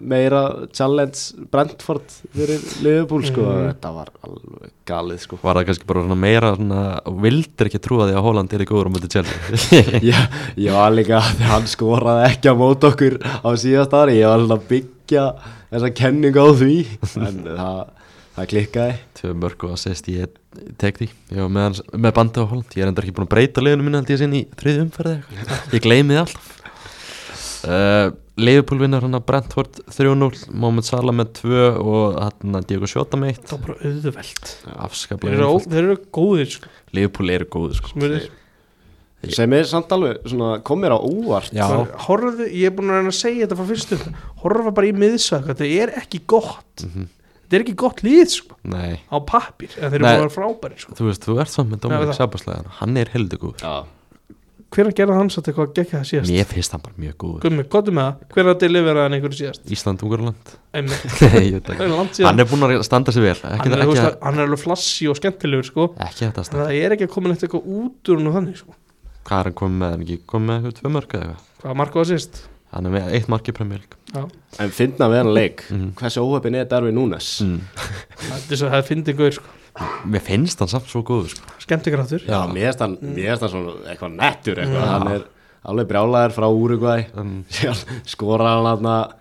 C: meira challenge Brentford fyrir Liverpool sko.
B: Mhm.
C: þetta var alveg galið sko.
A: Var það kannski bara svona meira svona og Vildir ekki trúa því að Holland er í góður á mútið Chelsea?
C: Ég, ég var líka þegar hann skoraði ekki á mót okkur á síðast ári ég var svona að byggja þessa kenningu á því en það, það klikkaði.
A: Tvö mörg og assist ég tek því. Ég var með, með bandi á Holland. Ég er enda ekki búin að breyta liðinu minna held ég sinni í þriði umferði. Ég gleymi þið alltaf. Uh, Liverpool vinnar hann að Brentford 3-0 Mohamed Salah með 2 og hann að Diego Shota með 1
B: það var bara auðvelt. Þeir
A: Afskaplega einfalt.
B: þeir eru góðir sko,
A: Liverpool eru góðu sko.
B: Smurðir
C: sem er samt alveg svona kom mér á óvart.
B: Horfðu, ég er búin að reyna að segja þetta frá fyrstu. Horfa bara í miðsvæk þetta er ekki gott.
A: Mhm.
B: Þetta er ekki gott lið sko,
A: Nei,
B: á pappir en þeir eru
A: Nei.
B: bara frábæri sko.
A: þú veist, þú ert saman með Dominik
B: það.
A: Sabaslega Hann er heldur góð
C: Já,
B: hvernig gerði hann satt eitthvað gekk það síðast
A: Mér finnst hann bara mjög góð
B: Gummi, gottum með það, hvernig að delivera hann einhverju síðast
A: Ísland, Ungarland
B: Einmitt.
A: Nei, ég veit
B: Það
A: ekki
B: er langt síðan
A: Hann er búinn að standa sig vel Ekki,
B: hann er,
A: ekki,
B: ekki,
A: ekki,
B: hann er alveg flassi og skemmtilegur sko.
A: ekki þetta
B: en
A: standa
B: það er ekki að koma neitt eitthvað út úr hún og þannig sko.
A: Hvað er hann komið með? Er hann ekki komið með eitthvað tvö mörg eða eitthvað?
B: hvað marka var sýst
A: Hann er með eitt mark í Premier League.
C: En finna við hann leik.
A: Mhm.
C: hversu óhefin er Darvin Núnes?
A: Mm.
B: það finnir gauð sko.
A: Mér finnst hann samt svo góður sko.
B: skemmtikraftur.
C: Já, mér finnst hann, finnst hann svona eitthvað nettur eitthvað,
B: Já.
C: hann er alveg brjálæður frá Uruguay
A: um,
C: síðan skorar hann hann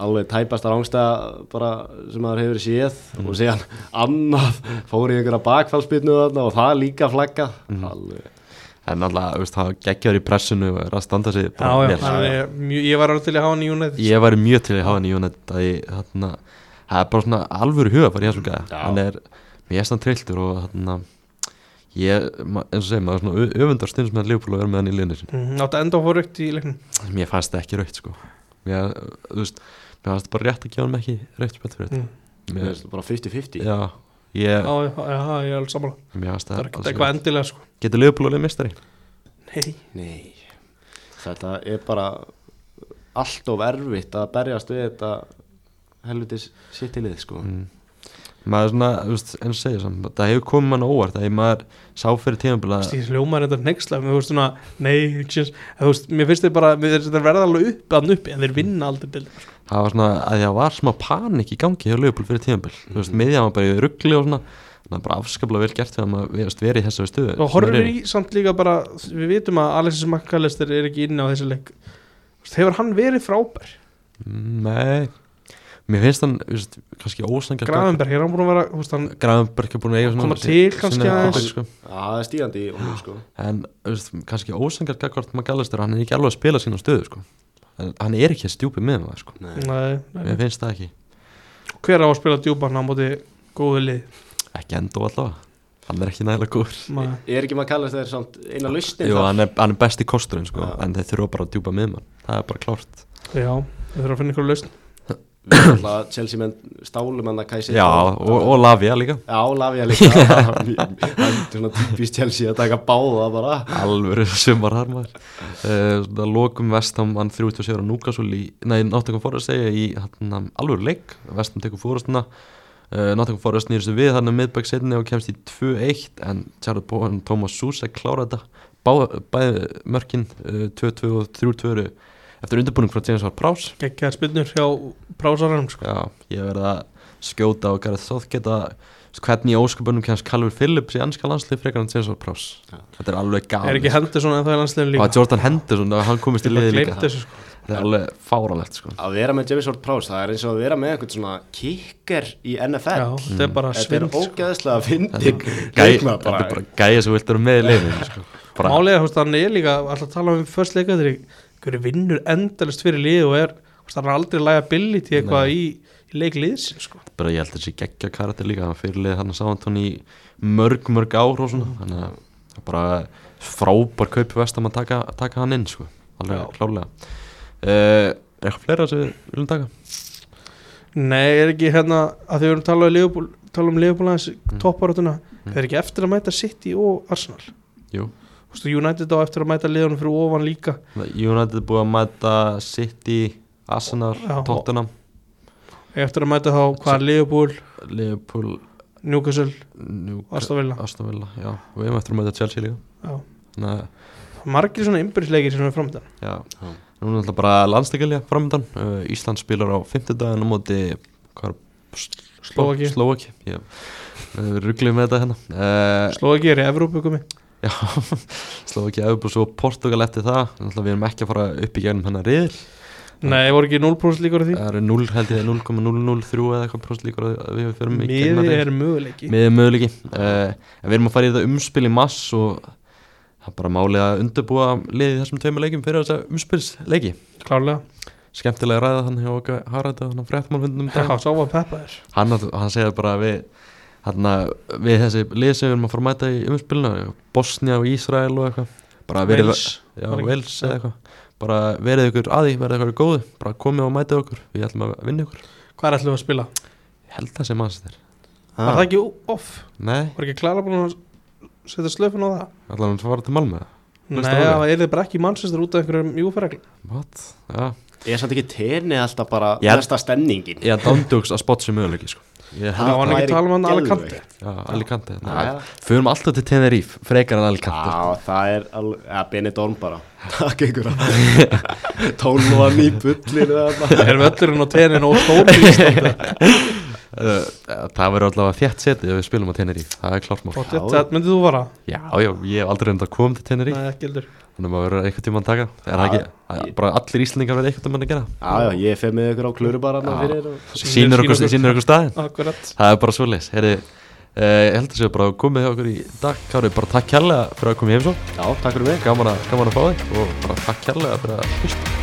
C: alveg tæpast að rángstæða bara sem maður hefur séð. Og síðan annað fór í einhverja bakfallspilnu þarna og það líka flagga alveg,
A: En alltaf, það geggjar í pressinu og er að standa sig
B: já, já,
A: vel.
B: Hann er, mjög, ég var alveg til að hafa hann í United.
A: Ég væri mjög til að hafa hann í United ég, það er bara svona alvöru huga bara í þessum gæða,
C: Já.
A: hann er er stann trilltur og þarna ég, eins og segir, maður er svona öfundar stundum með Leopold að vera með hann í liðinu sin
B: mm, átti enda að fóra raukt í leiknum?
A: Mér fannst það ekki raukt sko. Mér, þú veist, mér fannst bara rétt að gefa hann ekki raukt spett fyrir
B: mm.
A: þetta
C: mér
A: mér,
C: finnst bara 50-50
A: já, ég,
B: já, já, já, ég er alveg
A: fannst
B: það er ekkert eitthvað endilega sko.
A: getur alveg mistari
B: nei,
C: Nei, þetta er bara allt of erfitt að berjast við þetta helvitis sittilið sko.
A: Mm. Maður svona, þú veist, og segir samt, það hefur komið mann óvart að ég maður sá fyrir tímabila
B: Stíð hljómar þetta nexla þú veist svona, nei, just, þú veist, mér finnst þeir bara, þeir verða alveg upp að uppi en þeir vinna aldrei sko.
A: það var svona að það var smá panik í gangi hjá Leopold fyrir tímabil. Þú veist, miðjan var bara í ruggli og svona þannig að bara afskaplega vel gert þegar maður veist, verið í þessari stöðu.
B: Og
A: eru.
B: í samt líka bara við vitum að Alexis McAllister er ekki inni á þessi leik. Þú veist, hefur hann verið frábær?
A: Mm, nei, mér finnst hann veist, kannski ósangjart
B: Gravenberg, er hann búin að vera veist, hann,
A: Gravenberg er búin að eiga svona
B: Koma til kannski aðeins.
A: sko.
C: Já, það er stígandi í honum sko
A: en veist, kannski ósangjart gagvart maður gælastur, hann er ekki alveg að spila sína stöðu sko. En hann er ekki að stjúpi með það sko.
C: Nei.
B: nei,
A: mér finnst það ekki
B: hver á að spila djúpan á móti góðu lið
A: ekki enda allavega, hann er ekki nægilega góður
B: Nei.
C: Er ekki maður að kalla þetta samt eina lausnin
A: Jú,
C: þar?
A: hann er, hann er besti kosturinn sko,
C: Já.
A: en þeir þurfa bara að djúpa með mann það er bara klárt
B: já, við þurfum að finna ykkur lausn
C: Chelsea menn stálum hann að kæsi
A: Já, og, og Lavia líka.
C: Já, Lavia líka. Það er svona típist Chelsea að taka báða bara.
A: Alvöru sumar þar maður. Uh, svona lokum Vestam hann 37 á Núkasúl nei, náttökum fór að segja í hann, alvöru leik. Vestam tekur fórustuna uh, Nottingham Forest nýrstu við þannig miðbæk setni og kemst í 2-1 en Charlotte Bowen Thomas Susek klára þetta. Bæði mörkin uh, 2-2 og 3-2 eru eftir undirbúning frá James Var Prowse
B: geggjaðar spinnur hjá prásaranum sko.
A: Já, ég verði að skjóta og Gareth Southgate að hvernig í ósköpunum kemst Calvin Phillips í annska landslið frekar en James War Prowse
C: Já.
A: Þetta er alveg gaman
B: er ekki Henderson en það er landslegin
A: Og
B: líka
A: að Jordan Henderson, hann komist í liði líka
B: þessu, sko.
A: Það er alveg fáralegt sko
C: Að vera með James Ward Prowse, það er eins og að vera með eitthvað svona kicker í NFL
B: Já, þetta er bara
C: Þetta er
B: svind sko.
C: ógeðslega fynding
A: Þetta er bara gæja sem viltur með í liðinu sko.
B: er, veist, hann er líka alltaf að tala um först leikaður hverju vinnur endalist fyrir lið og er, hann er aldrei liability eitthvað í, í leikliðsin sko.
A: bara ég held að þessi geggja karakter líka hann fyrirlið hann sá hann í mörg mörg ár og svona þannig að það er bara frábær kaupi vest að taka, taka hann inn sko. alveg
B: Já.
A: klárlega uh, er eitthvað fleira sem við viljum taka?
B: Nei, er ekki hérna að þau erum talað um Liverpool, tala um Liverpool aðeins
A: Mm.
B: topparáttuna,
A: Mm.
B: er ekki eftir að mæta City og Arsenal
A: Jú,
B: United á eftir að mæta liðunum fyrir ofan líka.
A: United búið að mæta City, Arsenal,
B: Já.
A: Tottenham.
B: Eftir að mæta þá hvað Liverpool,
A: Liverpool.
B: Newcastle. Aston Villa.
A: Við erum eftir að mæta Chelsea líka.
B: Margir svona innbyrðisleikir sem er framöndan
A: nú er alltaf bara landsleikalja framöndan uh, Ísland spilar á 50 daginn á móti Ég við rugglum með þetta hérna. Uh,
B: Slóaki er í Evrópu komi
A: Já, Slóvaki og svo Portugal eftir það. Náttúrulega við erum ekki að fara upp í gegnum hennar riðil.
B: Nei, voru ekki 0% líkur á því?
A: Það eru 0 held ég 0,003 eða eitthvað próst líkur að við förum í gegnum
B: Miði
A: riðil.
B: er möguleiki.
A: Miði möguleiki. Uh, við erum að fara í þetta umspil í mass og það er bara málið að undirbúa liðið þessum tveimur leikjum fyrir þessa umspilsleiki.
B: Klárlega,
A: skemmtilega ræða hann hjá okkar Harald og hann fréttmálfundum
B: já, sá var peppaður.
A: Hann, hann segja bara að við hann, við þessi lið sem við erum að fara að mæta í umspilinu Bosnia og Ísrael og eitthvað. Bara verið,
B: Wales.
A: Já, Wales eða eitthvað. Bara verið ykkur aði, verið ykkur góðu. Bara komið og mætið okkur, við ætlum að vinna ykkur.
B: Hvað er ætlum að spila?
A: ég held það sem maður þér
C: Ah.
B: Var það ekki off?
A: nei,
B: Var ekki klara búin að setja slöfun á það?
A: ætlum að fara til Malmö?
B: Nei, það er bara ekki í Manchester út af einhverjum júferregl
A: what, já.
C: Er samt ekki tenni alltaf bara besta stemmingin
A: ég dándjóks að spot sem möguleiki sko.
B: Það var hann ekki að tala um hann Alicante.
A: Já. förum alltaf til Tenerife, frekar en Alicante.
C: Já, það er alveg, Benidorm bara. Takk ykkur að Tólvan í bullinu þarna.
B: Er völlurinn á teninu og stóri
A: Uh, það verður allavega þjætt setið ef við spilum á Tenerife, það er klart mál.
B: Þetta myndið þú fara?
A: Já, já, ég hef aldrei reynd að koma til Tenerife.
B: Nei, ekki heldur
A: Þannig að maður verður einhvern tíma að taka. Er það ekki, að bara allir Íslandingar verður einhvern tíma að gera?
C: Já, já, ég fer með ykkur á kluru bara
A: Já.
C: fyrir og...
B: Sýnir-
A: okkur, okkur- staðinn.
B: Akkurat.
A: Það er bara svoleiðis. Heyri, uh, Ég held að séu bara komið hjá okkur í dag. Kári, bara takk kærlega fyrir að koma í heimsó
C: Já, takk fyrir mig.
A: Gaman að, gaman að fá þig Og bara takk kærlega fyrir að hlusta